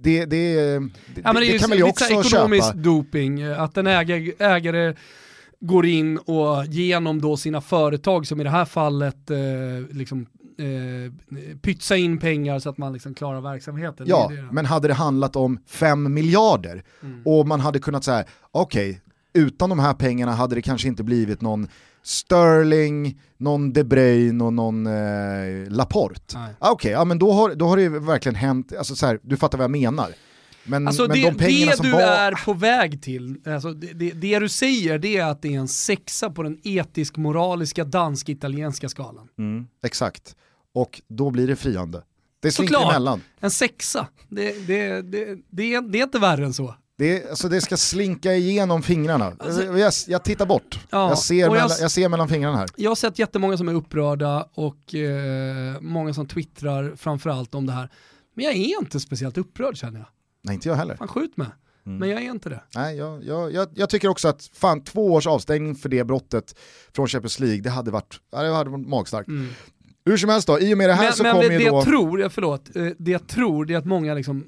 S1: det, det, det,
S2: ja, det,
S1: det kan man ju också
S2: ekonomisk
S1: köpa.
S2: Ekonomisk doping, att en ägare, ägare går in och genom då sina företag, som i det här fallet eh, liksom, eh, pytsa in pengar så att man liksom klarar verksamheten.
S1: Ja, men hade det handlat om 5 miljarder mm. och man hade kunnat säga, okej, okay, utan de här pengarna hade det kanske inte blivit någon Sterling, någon De Bruyne och någon eh, Laporte. Ah, Okej, okay, ja, men då har, då har det verkligen hänt, alltså, så här, du fattar vad jag menar. Men,
S2: alltså
S1: men
S2: det,
S1: de pengarna
S2: det
S1: som
S2: du
S1: var...
S2: är på väg till, alltså det, det, det, du säger det är att det är en sexa på den etisk-moraliska dansk-italienska skalan.
S1: Mm, exakt, och då blir det friande. Det slinker Såklart. emellan.
S2: En sexa, det, det, det, det, är, det är inte värre än så.
S1: Det, alltså det ska slinka igenom fingrarna. Alltså, jag, jag, tittar bort.
S2: Ja,
S1: jag, ser mellan, jag, jag, ser mellan fingrarna här.
S2: Jag har sett jättemånga som är upprörda och eh, många som twittrar framförallt om det här. Men jag är inte speciellt upprörd känner jag.
S1: Nej, inte jag heller.
S2: Fan skjut mig. Mm. Men jag är inte det.
S1: Nej, jag, jag, jag, jag, tycker också att fan, två års avstängning för det brottet från Champions League, det hade varit, det hade varit magstarkt. Mm. Hur som helst då, i och med det här
S2: men,
S1: så
S2: men
S1: kommer
S2: det,
S1: ju
S2: det
S1: då...
S2: Jag tror, förlåt, eh, det jag tror det är att många liksom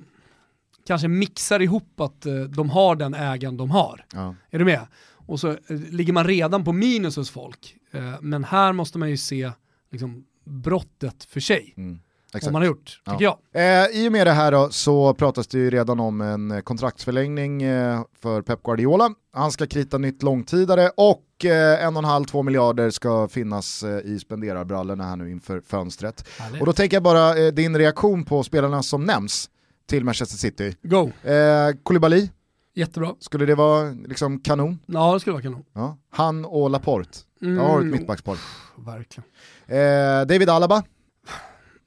S2: kanske mixar ihop att eh, de har den ägaren de har.
S1: Ja.
S2: Är du med? Och så eh, ligger man redan på minus hos folk. Men här måste man ju se liksom, brottet för sig.
S1: Mm.
S2: Exakt. Om man har gjort, tycker
S1: ja. jag. Eh, I och med det här då, så pratas det ju redan om en kontraktsförlängning eh, för Pep Guardiola. Han ska krita nytt långtidare och eh, en och en halv, två miljarder ska finnas eh, i spenderarbrallorna här nu inför fönstret.
S2: Härligt.
S1: Och då tänker jag bara eh, din reaktion på spelarna som nämns till Manchester City.
S2: Go!
S1: Eh, Koulibaly,
S2: Jättebra.
S1: Skulle det vara liksom kanon?
S2: Ja det skulle vara kanon.
S1: Ja. Han och Laporte,
S2: mm.
S1: jag har ett mittbackspar.
S2: Verkligen.
S1: Eh, David Alaba?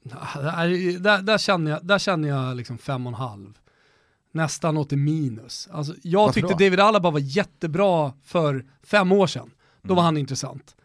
S2: Där, där, där, känner jag, där känner jag liksom fem och en halv. Nästan åt det minus. Alltså, jag Varför tyckte då? David Alaba var jättebra för fem år sedan. Då mm. var han intressant.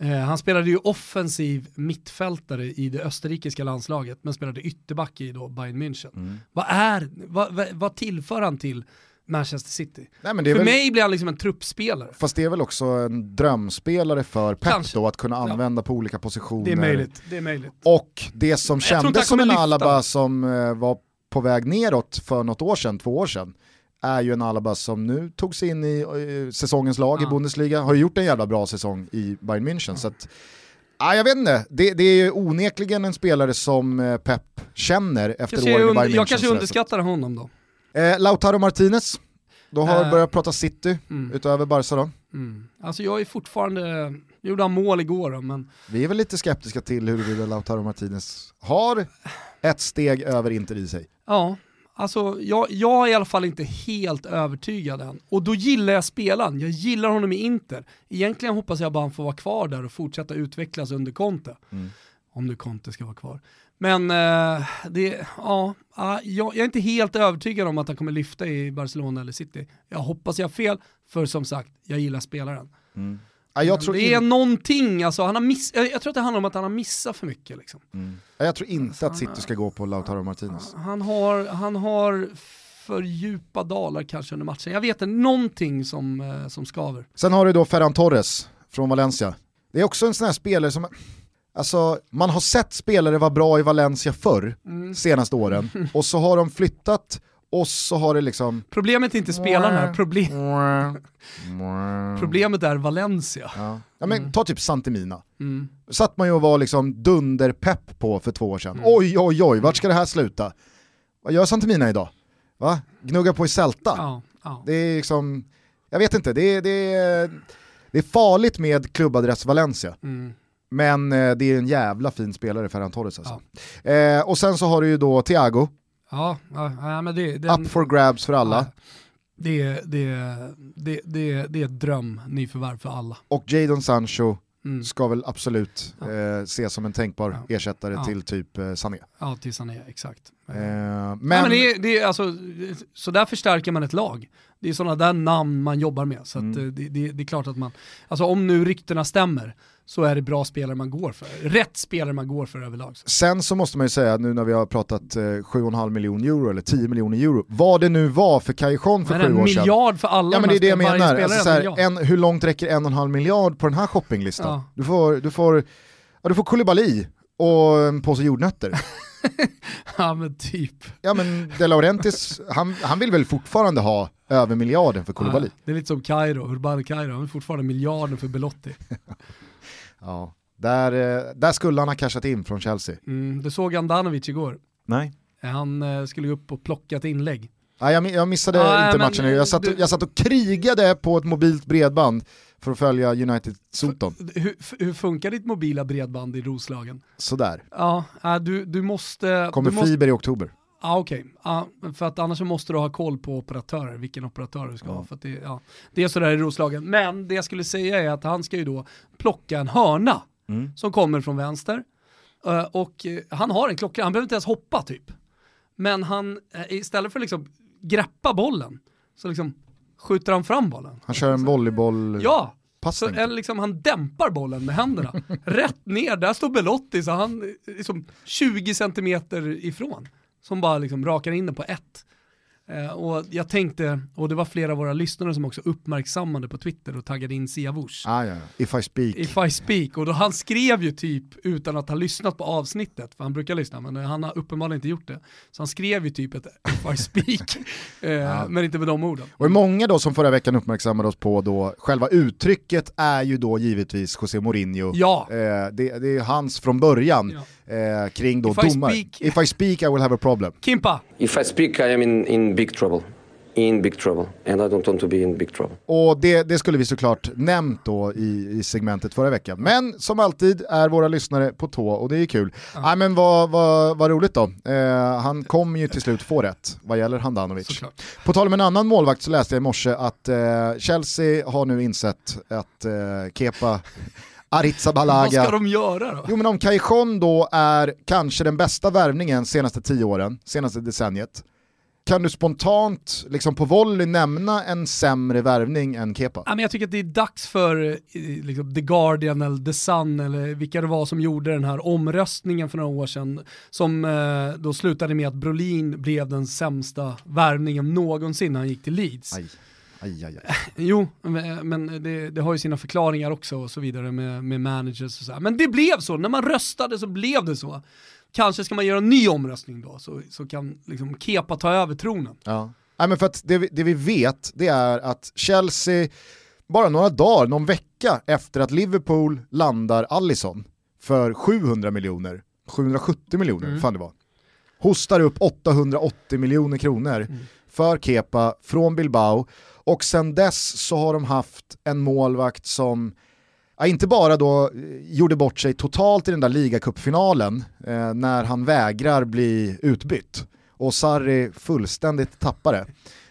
S2: Eh, han spelade ju offensiv mittfältare i det österrikiska landslaget, men spelade ytterback i då Bayern München. Mm. Vad, är, vad, vad, tillför han till Manchester City.
S1: Nej,
S2: för
S1: väl...
S2: mig blir han liksom en truppspelare.
S1: Fast det är väl också en drömspelare för Pep Kanske. då, att kunna använda ja. på olika positioner.
S2: Det är möjligt. Det är möjligt.
S1: Och det som kändes som en Alaba som uh, var på väg neråt för något år sedan, två år sedan, är ju en Alaba som nu tog sig in i uh, säsongens lag ja. i Bundesliga, har gjort en jävla bra säsong i Bayern München. Ja. Så att, Ah, jag vet inte, det, det är onekligen en spelare som eh, Pep känner efter åren i Bayern München.
S2: Jag kanske underskattar honom då.
S1: Eh, Lautaro Martinez, då har uh, börjat prata City mm. utöver Barca då.
S2: Mm. Alltså jag är fortfarande, gjorde han mål igår då, men...
S1: Vi är väl lite skeptiska till huruvida Lautaro Martinez har ett steg över Inter i sig.
S2: Ja, alltså jag, jag är i alla fall inte helt övertygad än. Och då gillar jag spelaren, jag gillar honom i Inter. Egentligen hoppas jag bara han får vara kvar där och fortsätta utvecklas under Conte. Mm. Om nu Conte ska vara kvar. Men uh, det, ja, uh, jag, jag, är inte helt övertygad om att han kommer lyfta i Barcelona eller City. Jag hoppas jag har fel, för som sagt, jag gillar spelaren.
S1: Mm. Ja,
S2: det är in... någonting, alltså, han har miss... jag tror att det handlar om att han har missat för mycket. Liksom.
S1: Mm. Jag tror inte alltså, att City ska gå på Lautaro Martinez.
S2: Han har, han har för djupa dalar kanske under matchen. Jag vet inte, någonting som, eh, som skaver.
S1: Sen har du då Ferran Torres från Valencia. Det är också en sån här spelare som Alltså, man har sett spelare vara bra i Valencia förr, mm. senaste åren, *laughs* och så har de flyttat och så har det liksom...
S2: Problemet är inte spelarna, problem... *laughs* problemet är Valencia.
S1: Ja. ja men mm. ta typ Santemina. Mm. Satt man ju och var liksom dunderpepp på för två år sedan. Mm. Oj oj oj, vart ska det här sluta? Vad gör Santemina idag? Va? Gnuggar på i Celta?
S2: Ja, ja.
S1: Det är liksom, jag vet inte, det är, det är, det är farligt med klubbadress Valencia.
S2: Mm.
S1: Men eh, det är en jävla fin spelare Ferran Torres alltså. Ja. Eh, och sen så har du ju då Thiago.
S2: Ja, ja men det,
S1: den... Up for grabs för alla.
S2: Det, det, det, det, det är ett dröm nyförvärv för alla.
S1: Och Jadon Sancho mm. ska väl absolut ja. eh, ses som en tänkbar ja. ersättare ja. till typ eh, Sané.
S2: Ja, till Sané, exakt. Eh, men men det, det alltså, så där förstärker man ett lag. Det är sådana där namn man jobbar med. Så mm. att, det, det, det, är klart att man, alltså om nu ryktena stämmer, så är det bra spelare man går för. Rätt spelare man går för överlag.
S1: Sen så måste man ju säga, nu när vi har pratat eh, 7,5 miljoner euro eller 10 miljoner euro, vad det nu var för Cajon för sju år sedan.
S2: En miljard för alla.
S1: Ja men det är det jag menar. Alltså, här, en, hur långt räcker en och en halv miljard på den här shoppinglistan? Ja. Du får, du får, ja, du får Koulibaly och en påse jordnötter. *laughs*
S2: ja men typ.
S1: Ja men De Laurentiis, han, han vill väl fortfarande ha över miljarden för Koulibaly. Ja,
S2: det är lite som Kairo, Urban Kairo, han vill fortfarande miljarden för Belotti. *laughs*
S1: Ja, där, eh, där skulle han ha cashat in från Chelsea.
S2: Mm, du såg Andanovic igår?
S1: Nej.
S2: Han eh, skulle upp och plocka ett inlägg.
S1: Ja, jag, jag missade ah, inte matchen, jag satt, du... jag satt och krigade på ett mobilt bredband för att följa United-soton.
S2: Hur, hur, funkar ditt mobila bredband i Roslagen?
S1: Sådär.
S2: Ja, du, du måste...
S1: Kommer
S2: du
S1: fiber måste... i oktober.
S2: Ja okej, okay. ja, för att annars måste du ha koll på operatörer, vilken operatör du ska ja. ha. För det, ja, det är sådär i Roslagen. Men det jag skulle säga är att han ska ju då plocka en hörna mm. som kommer från vänster. Uh, och uh, han har en klocka, han behöver inte ens hoppa typ. Men han, uh, istället för att liksom greppa bollen, så liksom skjuter han fram bollen.
S1: Han kör en volleyboll
S2: Ja, så, eller liksom, han dämpar bollen med händerna. *laughs* Rätt ner, där står Belotti, så han liksom 20 centimeter ifrån som bara liksom rakar in den på ett. Eh, och jag tänkte, och det var flera av våra lyssnare som också uppmärksammade på Twitter och taggade in Siavush.
S1: Ah, ja. If I speak.
S2: If I speak, och då han skrev ju typ utan att ha lyssnat på avsnittet, för han brukar lyssna, men han har uppenbarligen inte gjort det. Så han skrev ju typ ett If I speak, *laughs* eh, ja. men inte med de orden.
S1: Och många då som förra veckan uppmärksammade oss på då, själva uttrycket är ju då givetvis José Mourinho.
S2: Ja.
S1: Eh, det, det, är hans från början. Ja eh, kring då If domar. I speak... If I speak I will have a problem.
S2: Kimpa!
S6: If I speak I am in, in big trouble. In big trouble. And I don't want to be in big trouble.
S1: Och det, det skulle vi såklart nämnt då i, i segmentet förra veckan. Men som alltid är våra lyssnare på tå och det är kul. Ja. Nej, men vad, vad, vad roligt då. Eh, han kommer ju till slut få rätt vad gäller Handanovic. Såklart. På tal om en annan målvakt så läste jag i morse att eh, Chelsea har nu insett att eh, Kepa *laughs* Arrizabalaga.
S2: Vad ska de göra då?
S1: Jo men om Cajon då är kanske den bästa värvningen senaste tio åren, senaste decenniet, kan du spontant liksom på volley nämna en sämre värvning än Kepa?
S2: Ja, men jag tycker att det är dags för eh, liksom, The Guardian eller The Sun eller vilka det var som gjorde den här omröstningen för några år sedan som eh, då slutade med att Brolin blev den sämsta värvningen någonsin när han gick till Leeds.
S1: Aj. Aj, aj, aj.
S2: Jo, men det, det, har ju sina förklaringar också och så vidare med, med managers och så. Här. Men det blev så, när man röstade så blev det så. Kanske ska man göra en ny omröstning då, så, så kan liksom Kepa ta över tronen.
S1: Ja. Nej, men för att det, det vi vet, det är att Chelsea, bara några dagar, någon vecka efter att Liverpool landar Allison för 700 miljoner, 770 miljoner, mm. fan det var, hostar upp 880 miljoner kronor mm. för Kepa från Bilbao och sen dess så har de haft en målvakt som ja, inte bara då eh, gjorde bort sig totalt i den där ligacupfinalen eh, när han vägrar bli utbytt och Sarri fullständigt tappade.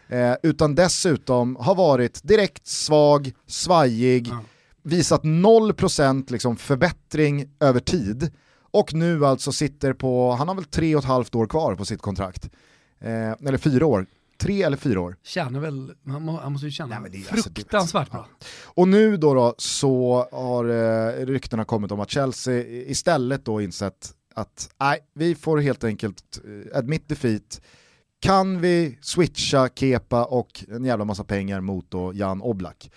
S1: Eh, utan dessutom har varit direkt svag, svajig, ja. visat 0% liksom förbättring över tid och nu alltså sitter på, han har väl tre och ett halvt år kvar på sitt kontrakt. Eh, eller fyra år tre eller fyra år.
S2: Tjänar väl, han, måste ju tjäna Nej, alltså fruktansvärt bra. Ja.
S1: Och nu då, då så har eh, ryktena kommit om att Chelsea istället då insett att nej, vi får helt enkelt eh, admit defeat. Kan vi switcha Kepa och en jävla massa pengar mot då Jan Oblak?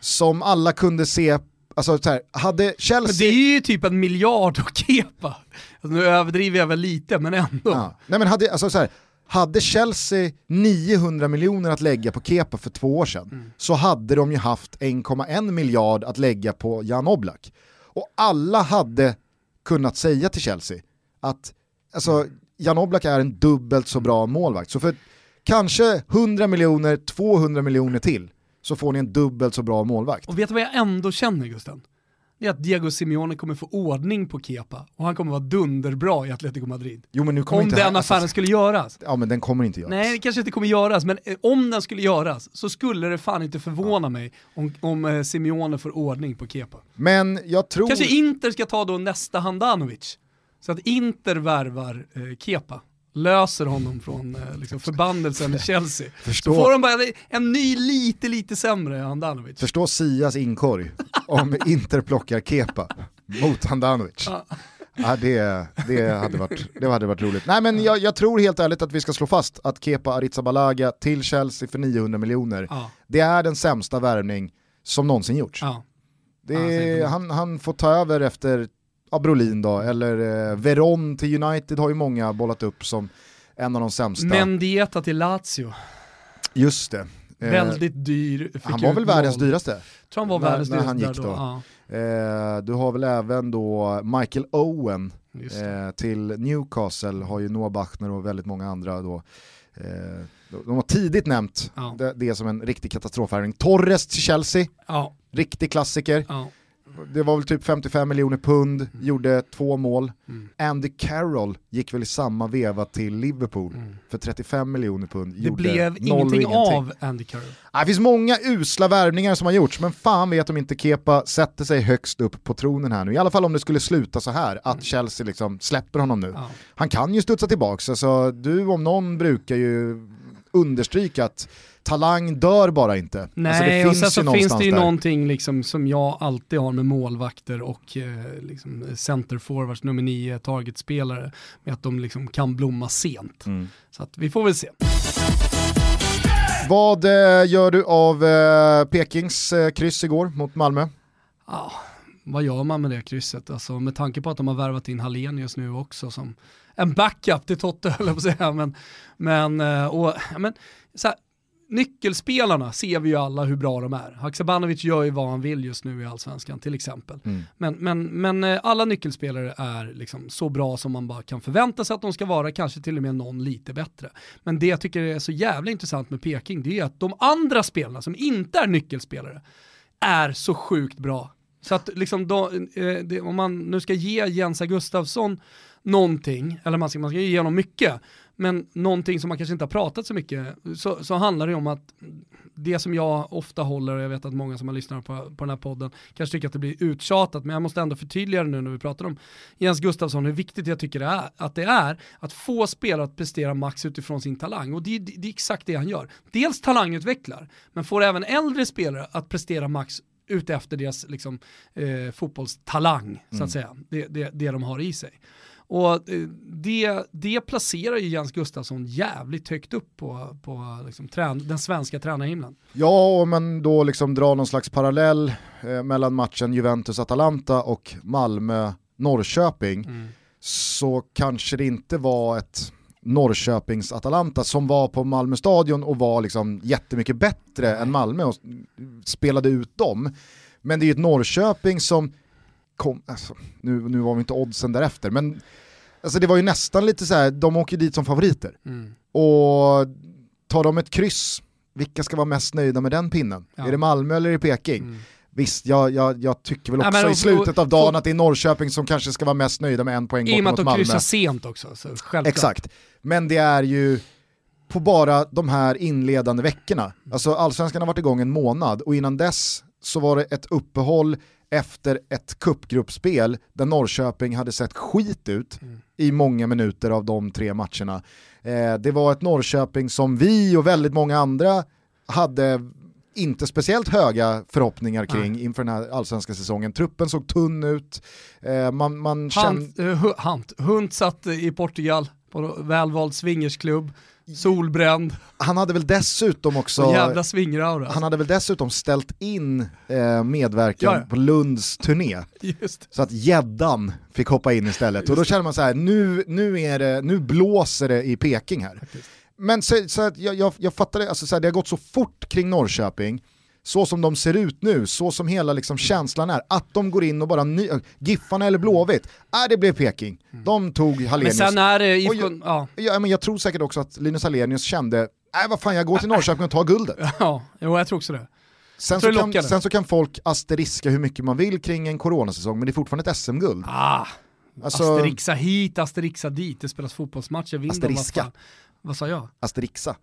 S1: Som alla kunde se Alltså så här, hade Chelsea... Men
S2: det är ju typ en miljard att kepa. Alltså, nu överdriver jag väl lite, men ändå. Ja.
S1: Nej men hade, alltså så här, hade Chelsea 900 miljoner att lägga på Kepa för två år sedan mm. så hade de ju haft 1,1 miljard att lägga på Jan Oblak. Och alla hade kunnat säga till Chelsea att alltså, Jan Oblak är en dubbelt så bra målvakt. Så för kanske 100 miljoner, 200 miljoner till så får ni en dubbelt så bra målvakt.
S2: Och vet du vad jag ändå känner Gusten? Det är att Diego Simeone kommer få ordning på Kepa och han kommer vara dunderbra i Atletico Madrid.
S1: Jo, men nu kommer
S2: om
S1: inte
S2: den affären
S1: alltså,
S2: skulle göras.
S1: Ja men den kommer inte göras.
S2: Nej, det kanske inte kommer göras, men eh, om den skulle göras så skulle det fan inte förvåna mig om, om eh, Simeone får ordning på Kepa.
S1: Men jag tror...
S2: Kanske Inter ska ta då nästa Handanovic. Så att Inter värvar eh, Kepa. Löser honom från eh, liksom förbannelsen i Chelsea.
S1: Förstå-
S2: Så får de bara en ny lite, lite sämre Handanovic.
S1: Förstå Sias inkorg om Inter plockar Kepa mot Handanovic.
S2: Ja.
S1: Ja, det, det, hade varit, det hade varit roligt. Nej men jag, jag tror helt ärligt att vi ska slå fast att Kepa Arrizabalaga till Chelsea för 900 miljoner,
S2: Ja.
S1: det är den sämsta värvning som någonsin gjorts.
S2: Ja.
S1: Det han, han får ta över efter ja, Brolin då, eller eh, Veron till United har ju många bollat upp som en av de sämsta.
S2: Mendieta till Lazio.
S1: Just det. Eh,
S2: Väldigt dyr.
S1: han var väl världens
S2: noll.
S1: dyraste?
S2: tror han var
S1: när-
S2: världens
S1: när han
S2: dyraste
S1: gick
S2: där
S1: då.
S2: Ja,
S1: Eh, du har väl även då Michael Owen eh, till Newcastle, har ju Noah Bachner och väldigt många andra då. Eh, de de har tidigt nämnt
S2: Ja.
S1: det, det som en riktig katastrofvärvning. Torres till Chelsea,
S2: Ja,
S1: riktig klassiker. Det var väl typ 55 miljoner pund, gjorde två mål.
S2: Mm.
S1: Andy Carroll gick väl i samma veva till Liverpool
S2: Mm.
S1: för 35 miljoner pund.
S2: Det blev ingenting
S1: ingenting.
S2: av Andy Carroll.
S1: Ja, Det finns många usla värvningar som har gjorts, men fan vet om inte Kepa sätter sig högst upp på tronen här nu. I alla fall om det skulle sluta så här, att Chelsea liksom släpper honom nu.
S2: Mm. Ja.
S1: Han kan ju studsa tillbaka, så du om någon brukar ju understryka att talang dör bara inte.
S2: Nej,
S1: alltså det
S2: och
S1: finns
S2: sen
S1: ju
S2: så finns det ju
S1: där.
S2: någonting liksom som jag alltid har med målvakter och eh, liksom center forwards, nummer nio, targetspelare, med att de liksom kan blomma sent.
S1: Mm.
S2: Så att vi får väl se.
S1: Vad eh, gör du av eh, Pekings eh, kryss igår mot Malmö?
S2: Ja, vad gör man med det krysset? Alltså, med tanke på att de har värvat in Hallenius nu också som en backup till Totte höll jag på att säga. Men, men, eh, och, men, så här, nyckelspelarna ser vi ju alla hur bra de är. Haksabanovic gör ju vad han vill just nu i allsvenskan till exempel.
S1: Mm.
S2: Men, men, men eh, alla nyckelspelare är liksom så bra som man bara kan förvänta sig att de ska vara, kanske till och med någon lite bättre. Men det jag tycker är så jävla intressant med Peking, det är att de andra spelarna som inte är nyckelspelare är så sjukt bra. Så att liksom då, eh, det, om man nu ska ge Jens Gustafsson någonting, eller man ska, man ska ge honom mycket, men någonting som man kanske inte har pratat så mycket, så, så handlar det om att det som jag ofta håller, och jag vet att många som har lyssnat på, på den här podden kanske tycker att det blir uttjatat, men jag måste ändå förtydliga det nu när vi pratar om Jens Gustafsson, hur viktigt jag tycker det är, att det är att få spelare att prestera max utifrån sin talang. Och det, det, det är exakt det han gör. Dels talangutvecklar, men får även äldre spelare att prestera max ute efter deras liksom, eh, fotbollstalang, så att säga. Det, det, det de har i sig. Och eh, det, det placerar ju Jens Gustafsson jävligt högt upp på, på liksom, trän, den svenska tränarhimlen.
S1: Ja, om man då liksom drar någon slags parallell eh, mellan matchen Juventus-Atalanta och Malmö-Norrköping så kanske det inte var ett Norrköpings-Atalanta som var på Malmö stadion och var liksom jättemycket bättre än Malmö och spelade ut dem. Men det är ju ett Norrköping som kom, alltså, nu, nu var vi inte oddsen därefter, men alltså det var ju nästan lite så här, de åker dit som favoriter.
S2: Mm.
S1: Och tar de ett kryss, vilka ska vara mest nöjda med den pinnen?
S2: Ja.
S1: Är det Malmö eller är det Peking?
S2: Mm.
S1: Visst, jag, jag, jag tycker väl
S2: Ja,
S1: också
S2: men
S1: i slutet av dagen
S2: och-
S1: att det är Norrköping som kanske ska vara mest nöjda med en poäng
S2: I och
S1: bort
S2: med att
S1: mot
S2: de
S1: Malmö.
S2: kryssar sent också, så självklart.
S1: Exakt, men det är ju på bara de här inledande veckorna. Alltså allsvenskan har varit igång en månad och innan dess så var det ett uppehåll efter ett kuppgruppspel där Norrköping hade sett skit ut i många minuter av de tre matcherna. Eh, det var ett Norrköping som vi och väldigt många andra hade inte speciellt höga förhoppningar kring inför den här allsvenska säsongen. Truppen såg tunn ut, eh, man, man.
S2: Hunt, uh, Hu- Hunt. Hunt satt eh, i Portugal på välvald swingersklubb, solbränd,
S1: Han hade väl dessutom också...
S2: och jävla swingeraura.
S1: Han hade väl dessutom ställt in eh, medverkan
S2: Ja, ja.
S1: på Lunds turné. *laughs*
S2: Just.
S1: Så att gäddan fick hoppa in istället. Och då känner man så här, nu, nu, är det, nu blåser det i Peking här. Men så, så att jag, jag, jag fattar det, alltså så här, det har gått så fort kring Norrköping, så som de ser ut nu, så som hela liksom känslan är, att de går in och bara, ny, Giffarna eller Blåvitt, äh, det blev Peking. De tog
S2: Men
S1: Hallenius.
S2: sen är det IFK,
S1: jag-
S2: ja,
S1: Ja, men jag tror säkert också att Linus Hallenius kände, nej vad fan jag går till Norrköping och tar guldet. *laughs*
S2: ja, jo, jag tror också det.
S1: Sen så, kan, sen så kan folk asteriska hur mycket man vill kring en coronasäsong, men det är fortfarande ett SM-guld.
S2: Ah, alltså, asterixa hit, asterixa dit, det spelas fotbollsmatcher, vinner
S1: Asteriska.
S2: Vad, vad sa jag?
S1: Asterixa.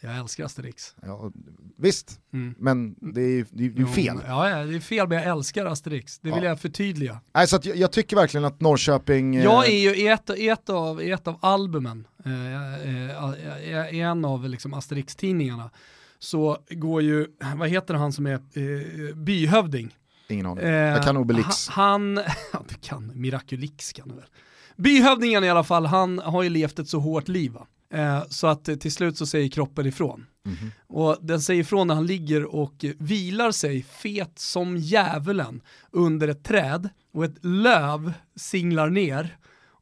S2: Jag älskar Asterix.
S1: Ja, visst, mm. men det är ju det är fel.
S2: Ja, ja, det är fel, men jag älskar Asterix. Det vill ja. jag förtydliga.
S1: Nej, så jag, jag, tycker verkligen att Norrköping...
S2: Jag är ju i ett, ett, av, ett av albumen, eh, i en av liksom Asterix-tidningarna, så går ju, vad heter han som är eh, byhövding?
S1: Ingen aning. Eh, jag kan Obelix.
S2: Han, *laughs* ja du kan, Miraculix kan du väl. Byhövdingen i alla fall, han har ju levt ett så hårt liv va? Eh, så att till slut så säger kroppen ifrån. Mm -hmm. Och den säger ifrån när han ligger och vilar sig fet som djävulen under ett träd och ett löv singlar ner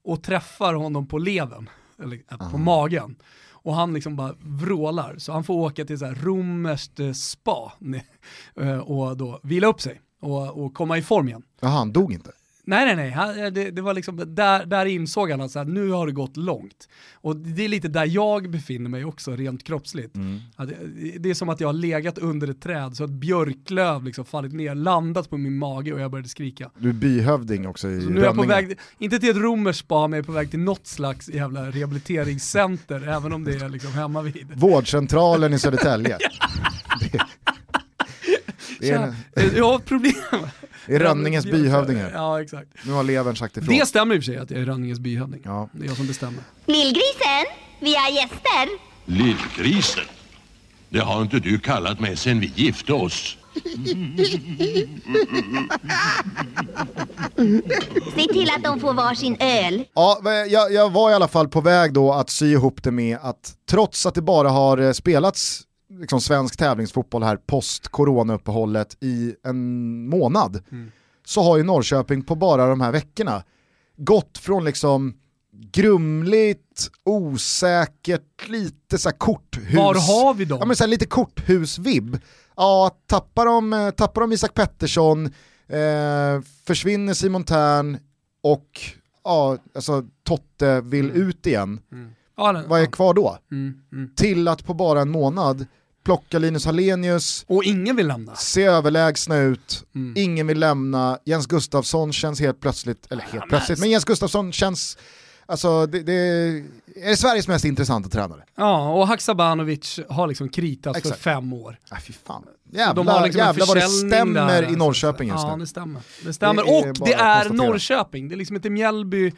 S2: och träffar honom på leven, eller äh, på magen. Och han liksom bara vrålar, så han får åka till så här romerskt eh, spa *laughs* eh, och då vila upp sig och, och komma i form igen.
S1: Jaha, han dog inte?
S2: Nej, nej, nej. Han, det, det, var liksom, där, där insåg han att nu har det gått långt. Och det är lite där jag befinner mig också, rent kroppsligt. Mm. Det, det, är som att jag har legat under ett träd, så att björklöv liksom fallit ner, landat på min mage och jag började skrika.
S1: Du är byhövding också i
S2: så Nu är jag på väg, inte till ett romerskt spa, men jag är på väg till något slags jävla rehabiliteringscenter, *laughs* även om det är liksom hemma vid.
S1: Vårdcentralen i Södertälje. *laughs*
S2: det, är en... *laughs* Jag har problem.
S1: Det är Rönninges byhövding här.
S2: Ja, exakt.
S1: Nu har levern sagt ifrån.
S2: Det stämmer i och för sig att jag är Rönninges byhövding. Ja. Det är jag som bestämmer.
S7: Lillgrisen, vi har gäster.
S8: Lillgrisen? Det har inte du kallat mig sen vi gifte oss. *laughs*
S7: Se till att de får varsin öl.
S1: Ja, jag, jag var i alla fall på väg då att sy ihop det med att trots att det bara har eh, spelats liksom svensk tävlingsfotboll här post coronauppehållet i en månad mm. så har ju Norrköping på bara de här veckorna gått från liksom grumligt, osäkert, lite så korthus.
S2: Var har vi dem?
S1: Ja men så lite korthusvibb. Ja, tappar de, tappar de Isak Pettersson, eh, försvinner Simon Tern och ja, alltså Totte vill mm. ut igen. Mm. Ja, Vad är kvar då? Mm, mm. Till att på bara en månad plocka Linus Hallenius.
S2: Och ingen vill lämna.
S1: Se överlägsna ut, mm. ingen vill lämna. Jens Gustafsson känns helt plötsligt, eller helt ja, plötsligt, men Jens Gustafsson känns Alltså det, det, är Sveriges mest intressanta tränare.
S2: Ja, och Haksabanovic har liksom kritats Exakt. för fem år.
S1: Äh, fy fan. Jävlar, liksom jävlar vad det stämmer där, i Norrköping just
S2: nu. Ja, det stämmer. Det stämmer, det och det är Norrköping. Det är liksom inte Mjällby,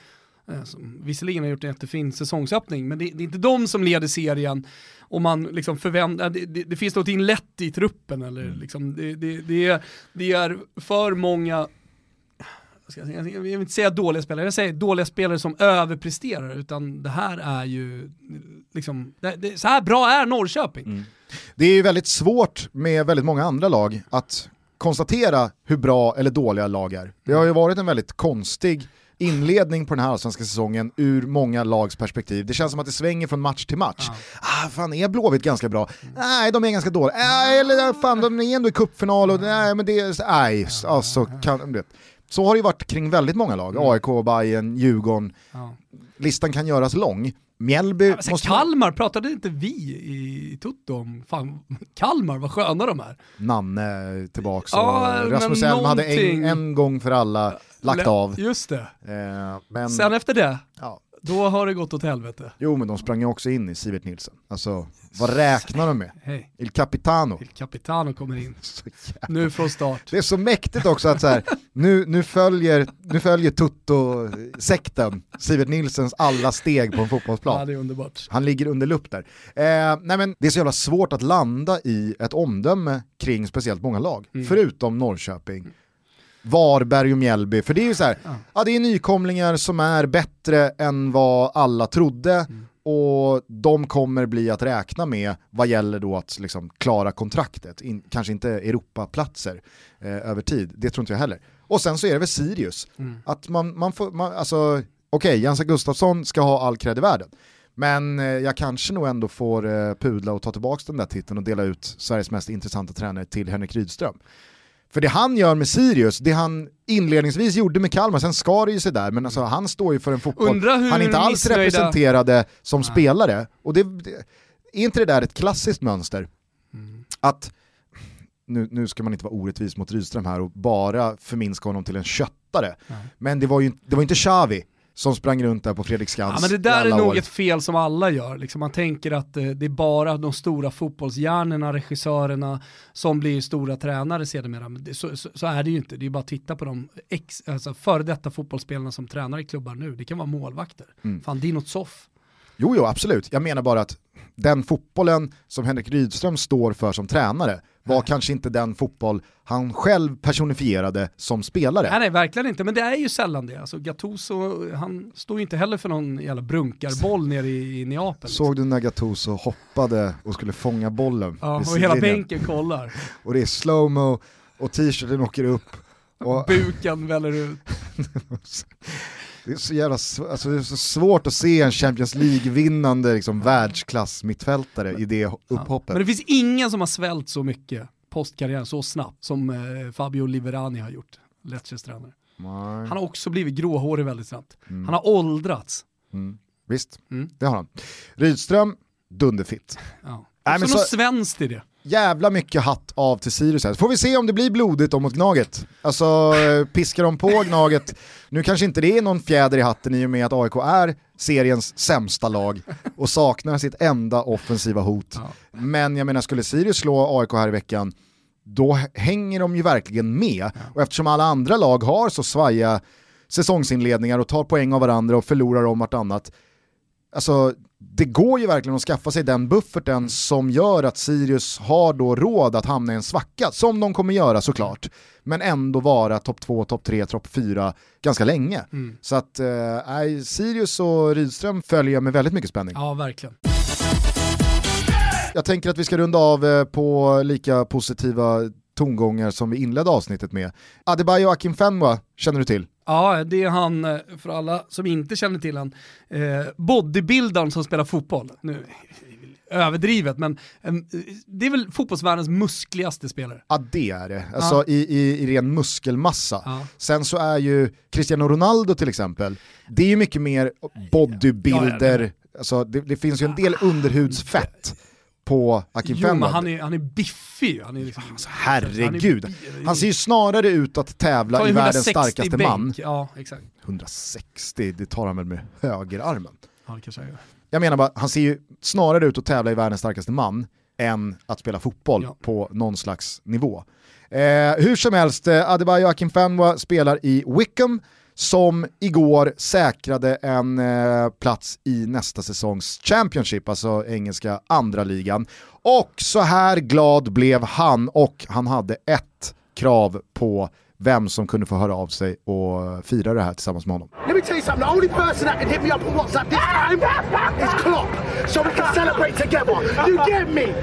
S2: eh, som visserligen har gjort en jättefin säsongsöppning, men det, det, är inte de som leder serien och man liksom förväntar, det, det, det, finns någonting lätt i truppen eller mm. liksom, det, det, är, det är för många jag vill inte säga dåliga spelare, jag säger dåliga spelare som överpresterar, utan det här är ju, liksom, det, det, så här bra är Norrköping. Mm.
S1: Det är ju väldigt svårt med väldigt många andra lag att konstatera hur bra eller dåliga lag är. Det har ju varit en väldigt konstig inledning på den här allsvenska säsongen ur många lags perspektiv. Det känns som att det svänger från match till match. Ah, fan, är Blåvitt ganska bra? Nej, de är ganska dåliga. Äh, eller fan, de är ändå i cupfinal och nej, men det är... Nej, alltså, kan. Så har det ju varit kring väldigt många lag. Mm. AIK, Bayern, Djurgården. Listan kan göras lång. Mjällby...
S2: Ja, måste... Kalmar, pratade inte vi i Tutto om, fan, Kalmar, vad sköna de är.
S1: Nanne tillbaka ja, Rasmus Elm hade en, en gång för alla lagt av.
S2: Just det. Eh, men... Sen efter det, ja. Då har det gått åt helvete.
S1: Jo men de sprang ju också in i Sivert Nilsson. Alltså, vad räknar de med? Hey. Il Capitano.
S2: Il Capitano kommer in. nu från start.
S1: Det är så mäktigt också att så här, nu, nu följer, nu följer Tutto-sekten Sivert Nilssons alla steg på en fotbollsplan.
S2: Ja, det är underbart.
S1: Han ligger under lupp där. Eh, nej men det är så jävla svårt att landa i ett omdöme kring speciellt många lag, mm. förutom Norrköping. Varberg och Mjällby. För det är ju så här, ja. ja. det är nykomlingar som är bättre än vad alla trodde mm. och de kommer bli att räkna med vad gäller då att liksom klara kontraktet. In, kanske inte Europaplatser eh, över tid, det tror inte jag heller. Och sen så är det väl Sirius, mm. att man, man får, man, alltså okej, okay, Jansa Gustafsson ska ha all cred i världen. Men eh, jag kanske nog ändå får eh, pudla och ta tillbaka den där titeln och dela ut Sveriges mest intressanta tränare till Henrik Rydström. För det han gör med Sirius, det han inledningsvis gjorde med Kalmar, sen ska det ju sig där, men alltså, han står ju för en fotboll han inte alls missnöjda... representerade som Nej. spelare. Och det, det, är inte det där ett klassiskt mönster? Mm. Att nu, nu ska man inte vara orättvis mot Rydström här och bara förminska honom till en köttare. Nej. Men det var ju det var inte Xavi som sprang runt där på Fredriksskans
S2: ja, men Det där är nog år. ett fel som alla gör. Liksom man tänker att eh, det är bara de stora fotbollshjärnorna, regissörerna som blir stora tränare sedermera. Men det, så, så, så, är det ju inte. Det är bara att titta på de ex, alltså före detta fotbollsspelarna som tränar i klubbar nu. Det kan vara målvakter. Mm. Fan, Dino Zoff.
S1: Jo, jo, absolut. Jag menar bara att den fotbollen som Henrik Rydström står för som tränare var kanske inte den fotboll han själv personifierade som spelare.
S2: Nej, nej, verkligen inte, men det är ju sällan det. Alltså, Gattuso, han står ju inte heller för någon jävla brunkarboll nere i, i Neapel.
S1: Liksom. Såg du när Gattuso hoppade och skulle fånga bollen?
S2: Ja, och hela bänken kollar.
S1: och det är slowmo och t-shirten åker upp. *laughs* Och...
S2: Buken väller ut. *laughs*
S1: Det är så jävla alltså det är så svårt att se en Champions League-vinnande liksom, världsklass mittfältare i det upphoppet.
S2: Men det finns ingen som har svält så mycket postkarriären så snabbt som eh, Fabio Liverani har gjort, Lecces tränare. Han har också blivit gråhårig väldigt snabbt. Mm. Han har åldrats.
S1: Mm. Visst, mm. det har han. Rydström, dunderfitt.
S2: Ja. Något så... svenskt i det
S1: jävla mycket hatt av till Sirius här. Så får vi se om det blir blodigt om mot Gnaget. Alltså piskar de på Gnaget, nu kanske inte det är någon fjäder i hatten i och med att AIK är seriens sämsta lag och saknar sitt enda offensiva hot. Men jag menar, skulle Sirius slå AIK här i veckan, då hänger de ju verkligen med. Och eftersom alla andra lag har så svaja säsongsinledningar och tar poäng av varandra och förlorar om vartannat, alltså det går ju verkligen att skaffa sig den bufferten som gör att Sirius har då råd att hamna i en svacka, som de kommer göra såklart, men ändå vara topp 2, topp 3, topp 4 ganska länge. Mm. Så att eh, Sirius och Rydström följer med väldigt mycket spänning.
S2: Ja, verkligen.
S1: Jag tänker att vi ska runda av eh, på lika positiva tongångar som vi inledde avsnittet med. Adebayo Akin Fenwa känner du till?
S2: Ja, det är han, eh, för alla som inte känner till han, eh, bodybuildaren som spelar fotboll. Nu, överdrivet, men eh, det är väl fotbollsvärldens muskligaste spelare.
S1: Ja det är det, alltså ja. i, i, i ren muskelmassa. Ja. Sen så är ju Cristiano Ronaldo till exempel, det är ju mycket mer bodybuilder, ja, alltså det, det, finns ju en del underhudsfett på Akin Jo, men
S2: han är, han är biffig. Han är liksom,
S1: alltså, herregud. Han, är, han, ser ju snarare ut att tävla i världens starkaste bänk. man.
S2: Ja, exakt.
S1: 160, det tar han väl med högerarmen.
S2: Ja, kanske jag.
S1: Jag menar bara, han ser ju snarare ut att tävla i världens starkaste man än att spela fotboll ja. på någon slags nivå. Eh, hur som helst, eh, Adebayo Akinfenwa spelar i Wickham, som igår säkrade en eh, plats i nästa säsongs Championship, alltså engelska andra ligan. Och så här glad blev han och han hade ett krav på vem som kunde få höra av sig och fira det här tillsammans med honom. Let me tell you something, the only person that can hit me up on WhatsApp this time is Klopp, so we can celebrate together. You get me?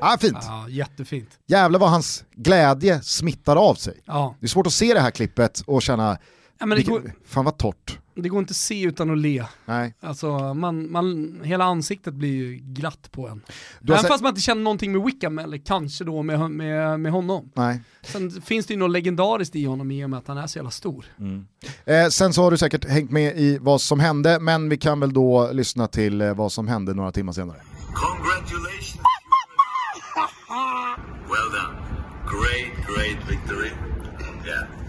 S1: Ja, fint.
S2: Ja, jättefint.
S1: Jävlar vad hans glädje smittar av sig. Ja. Det är svårt att se det här klippet och känna Ja, men det går, fan vad torrt.
S2: Det går inte att se utan att le.
S1: Nej.
S2: Alltså, man, man, hela ansiktet blir ju glatt på en. Även sett... fast man inte känner någonting med Wickham, eller kanske då med, med, med honom.
S1: Nej.
S2: Sen finns det ju något legendariskt i honom i och med att han är så jävla stor.
S1: Mm. Eh, sen så har du säkert hängt med i vad som hände, men vi kan väl då lyssna till eh, vad som hände några timmar senare. Congratulations! *laughs* well done. Great, great victory. Yeah.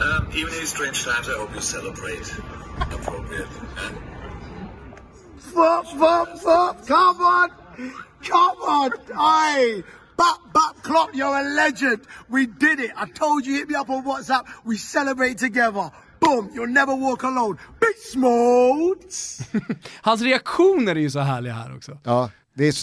S1: Um, even in strange times, I hope you celebrate appropriately. And... Fuck, fuck, fuck! Come on! Come on! Aye! But, but, Klopp, you're a legend. We did it. I told you, hit me up on WhatsApp. We celebrate together. Boom! You'll never walk alone. Beast mode! *laughs*
S2: Hans reaktioner är ju så härliga här också.
S1: Ja, det är,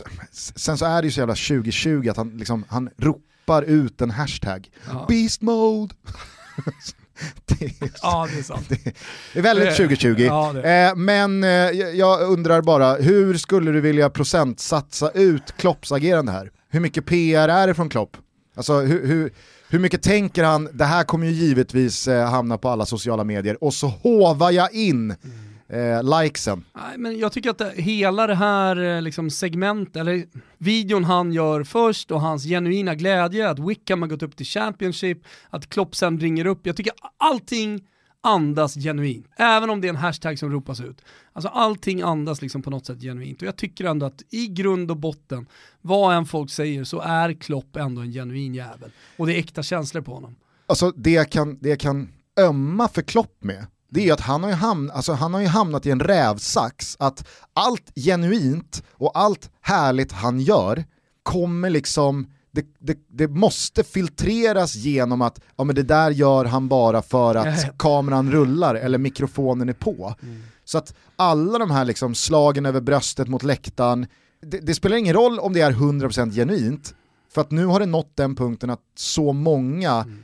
S1: sen så är det ju så jävla 2020 att han, liksom, han ropar ut en hashtag. Ja. Beast mode! *laughs* *laughs*
S2: det är, ja, det är sant. *laughs*
S1: Det är väldigt 2020. Ja, eh, men eh, jag undrar bara, hur skulle du vilja procentsatsa ut Klopps agerande här? Hur mycket PR är det från Klopp? Alltså hur, hur, hur mycket tänker han, det här kommer ju givetvis eh, hamna på alla sociala medier, och så hovar jag in mm eh, likesen.
S2: Nej, men jag tycker att hela det här eh, liksom, segmentet, eller videon han gör först och hans genuina glädje, att Wickham har gått upp till Championship, att Klopp sen ringer upp. Jag tycker allting andas genuint. Även om det är en hashtag som ropas ut. Alltså allting andas liksom på något sätt genuint. Och jag tycker ändå att i grund och botten, vad än folk säger, så är Klopp ändå en genuin jävel. Och det är äkta känslor på honom.
S1: Alltså det jag kan, det jag kan ömma för Klopp med, det är att han har, ju hamnat, alltså han har ju hamnat i en rävsax, att allt genuint och allt härligt han gör kommer liksom det, det, det, måste filtreras genom att ja, men det där gör han bara för att *laughs* kameran rullar eller mikrofonen är på. Mm. Så att alla de här liksom slagen över bröstet mot läktaren, det, det, spelar ingen roll om det är 100% genuint, för att nu har det nått den punkten att så många mm.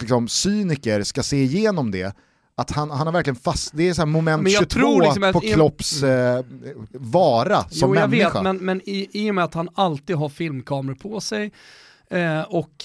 S1: liksom, cyniker ska se igenom det att han, han har verkligen fast, det är så moment 22 liksom på Klopps eh, vara som jo, jag människa.
S2: Vet, men, men i, i och med att han alltid har filmkameror på sig eh, och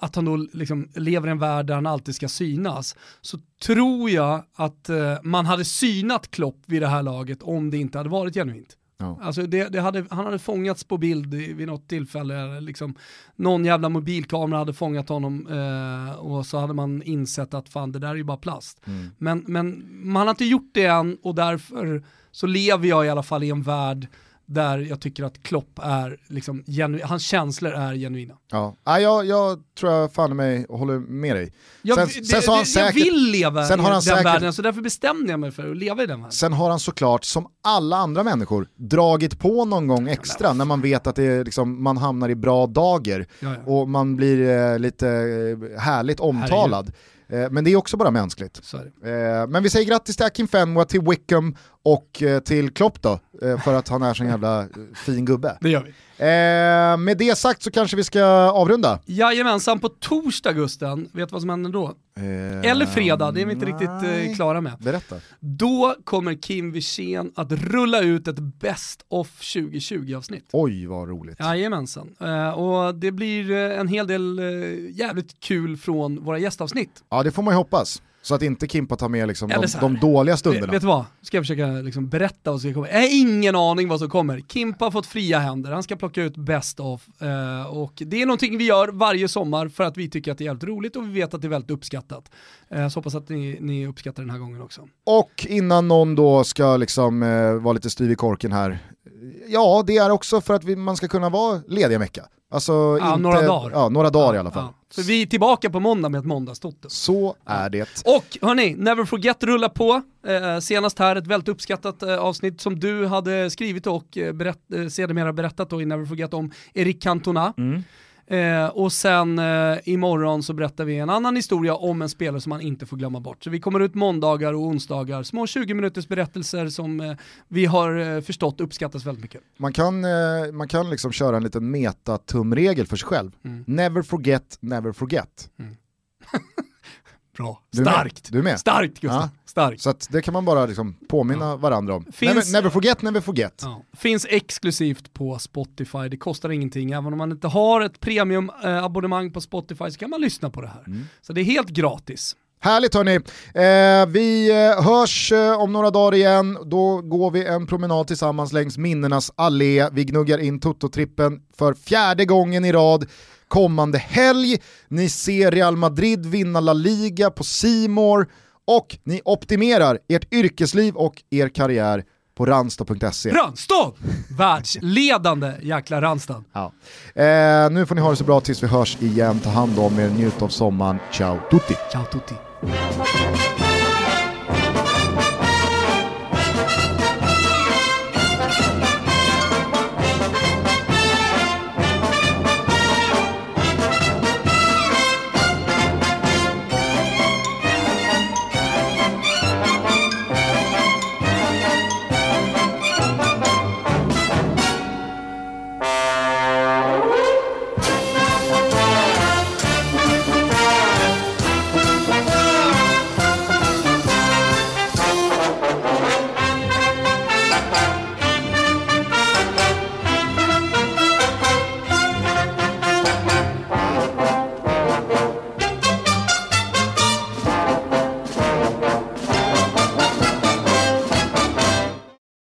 S2: att han då liksom lever i en värld där han alltid ska synas, så tror jag att eh, man hade synat Klopp vid det här laget om det inte hade varit genuint. Ja. Alltså det, det hade, han hade fångats på bild vid något tillfälle, liksom, någon jävla mobilkamera hade fångat honom eh, och så hade man insett att fan det där är ju bara plast. Mm. Men, men man har inte gjort det än och därför så lever jag i alla fall i en värld där jag tycker att Klopp är, liksom, hans känslor är genuina.
S1: Ja, ja jag, jag tror jag fan mig och håller med dig.
S2: Jag, sen, det, sen säkert, jag vill leva sen i den säkert, världen, så därför bestämde jag mig för att leva i den världen.
S1: Sen har han såklart, som alla andra människor, dragit på någon gång extra när man vet att det liksom, man hamnar i bra dager ja, ja. och man blir eh, lite eh, härligt omtalad. Herregud. Eh, men det är också bara mänskligt. Eh, men vi säger grattis till Akin Fenwa, till Wickham och eh, till Klopp då, för att han är så en jävla fin gubbe.
S2: Det gör vi.
S1: med det sagt så kanske vi ska avrunda.
S2: Jajamensan, på torsdag Gusten, vet du vad som händer då? Eh, Eller fredag, det är vi inte nej. riktigt eh, klara med.
S1: Berätta.
S2: Då kommer Kim Wirsén att rulla ut ett Best of 2020 avsnitt.
S1: Oj vad roligt.
S2: Jajamensan. Eh, och det blir eh, en hel del eh, jävligt kul från våra gästavsnitt.
S1: Ja det får man ju hoppas. Så att inte Kimpa tar med liksom de, de, dåliga stunderna.
S2: Vet, du vad? Ska jag försöka liksom berätta vad som kommer? Jag har ingen aning vad som kommer. Kimpa har fått fria händer, han ska plocka ut best of. Eh, och det är någonting vi gör varje sommar för att vi tycker att det är jävligt roligt och vi vet att det är väldigt uppskattat. Eh, så hoppas att ni, ni uppskattar den här gången också.
S1: Och innan någon då ska liksom eh, vara lite styv i korken här, ja det är också för att vi, man ska kunna vara lediga vecka. Alltså
S2: ja, inte, några dagar.
S1: Ja, några dagar ja, i alla fall. Ja.
S2: För vi är tillbaka på måndag med ett måndagstoto.
S1: Så är det.
S2: Och hörni, Never Forget rullar på. Eh, senast här ett väldigt uppskattat eh, avsnitt som du hade skrivit och eh, berätt, eh, sedermera berättat då i Never Forget om Erik Cantona. Mm. Eh, och sen eh, imorgon så berättar vi en annan historia om en spelare som man inte får glömma bort. Så vi kommer ut måndagar och onsdagar, små 20 minuters berättelser som eh, vi har eh, förstått uppskattas väldigt mycket.
S1: Man kan, eh, man kan liksom köra en liten metatumregel för sig själv. Mm. Never forget, never forget. Mm. *laughs*
S2: Bra, starkt.
S1: Du med?
S2: Starkt Gustav. Ja. Starkt.
S1: Så det kan man bara liksom påminna ja. varandra om. Finns, never, never, forget, never forget. Ja.
S2: Finns exklusivt på Spotify, det kostar ingenting. Även om man inte har ett premiumabonnemang på Spotify så kan man lyssna på det här. Mm. Så det är helt gratis.
S1: Härligt hörni. Eh, vi eh, hörs eh, om några dagar igen. Då går vi en promenad tillsammans längs minnenas allé. Vi gnuggar in Toto-trippen för fjärde gången i rad kommande helg. Ni ser Real Madrid vinna La Liga på Simor och ni optimerar ert yrkesliv och er karriär på Ranstad.se.
S2: Ranstad! Världsledande jäkla Ranstad.
S1: Ja. Eh, nu får ni ha det så bra tills vi hörs igen. Ta hand om er, njut av sommaren. Ciao tutti!
S2: Ciao tutti!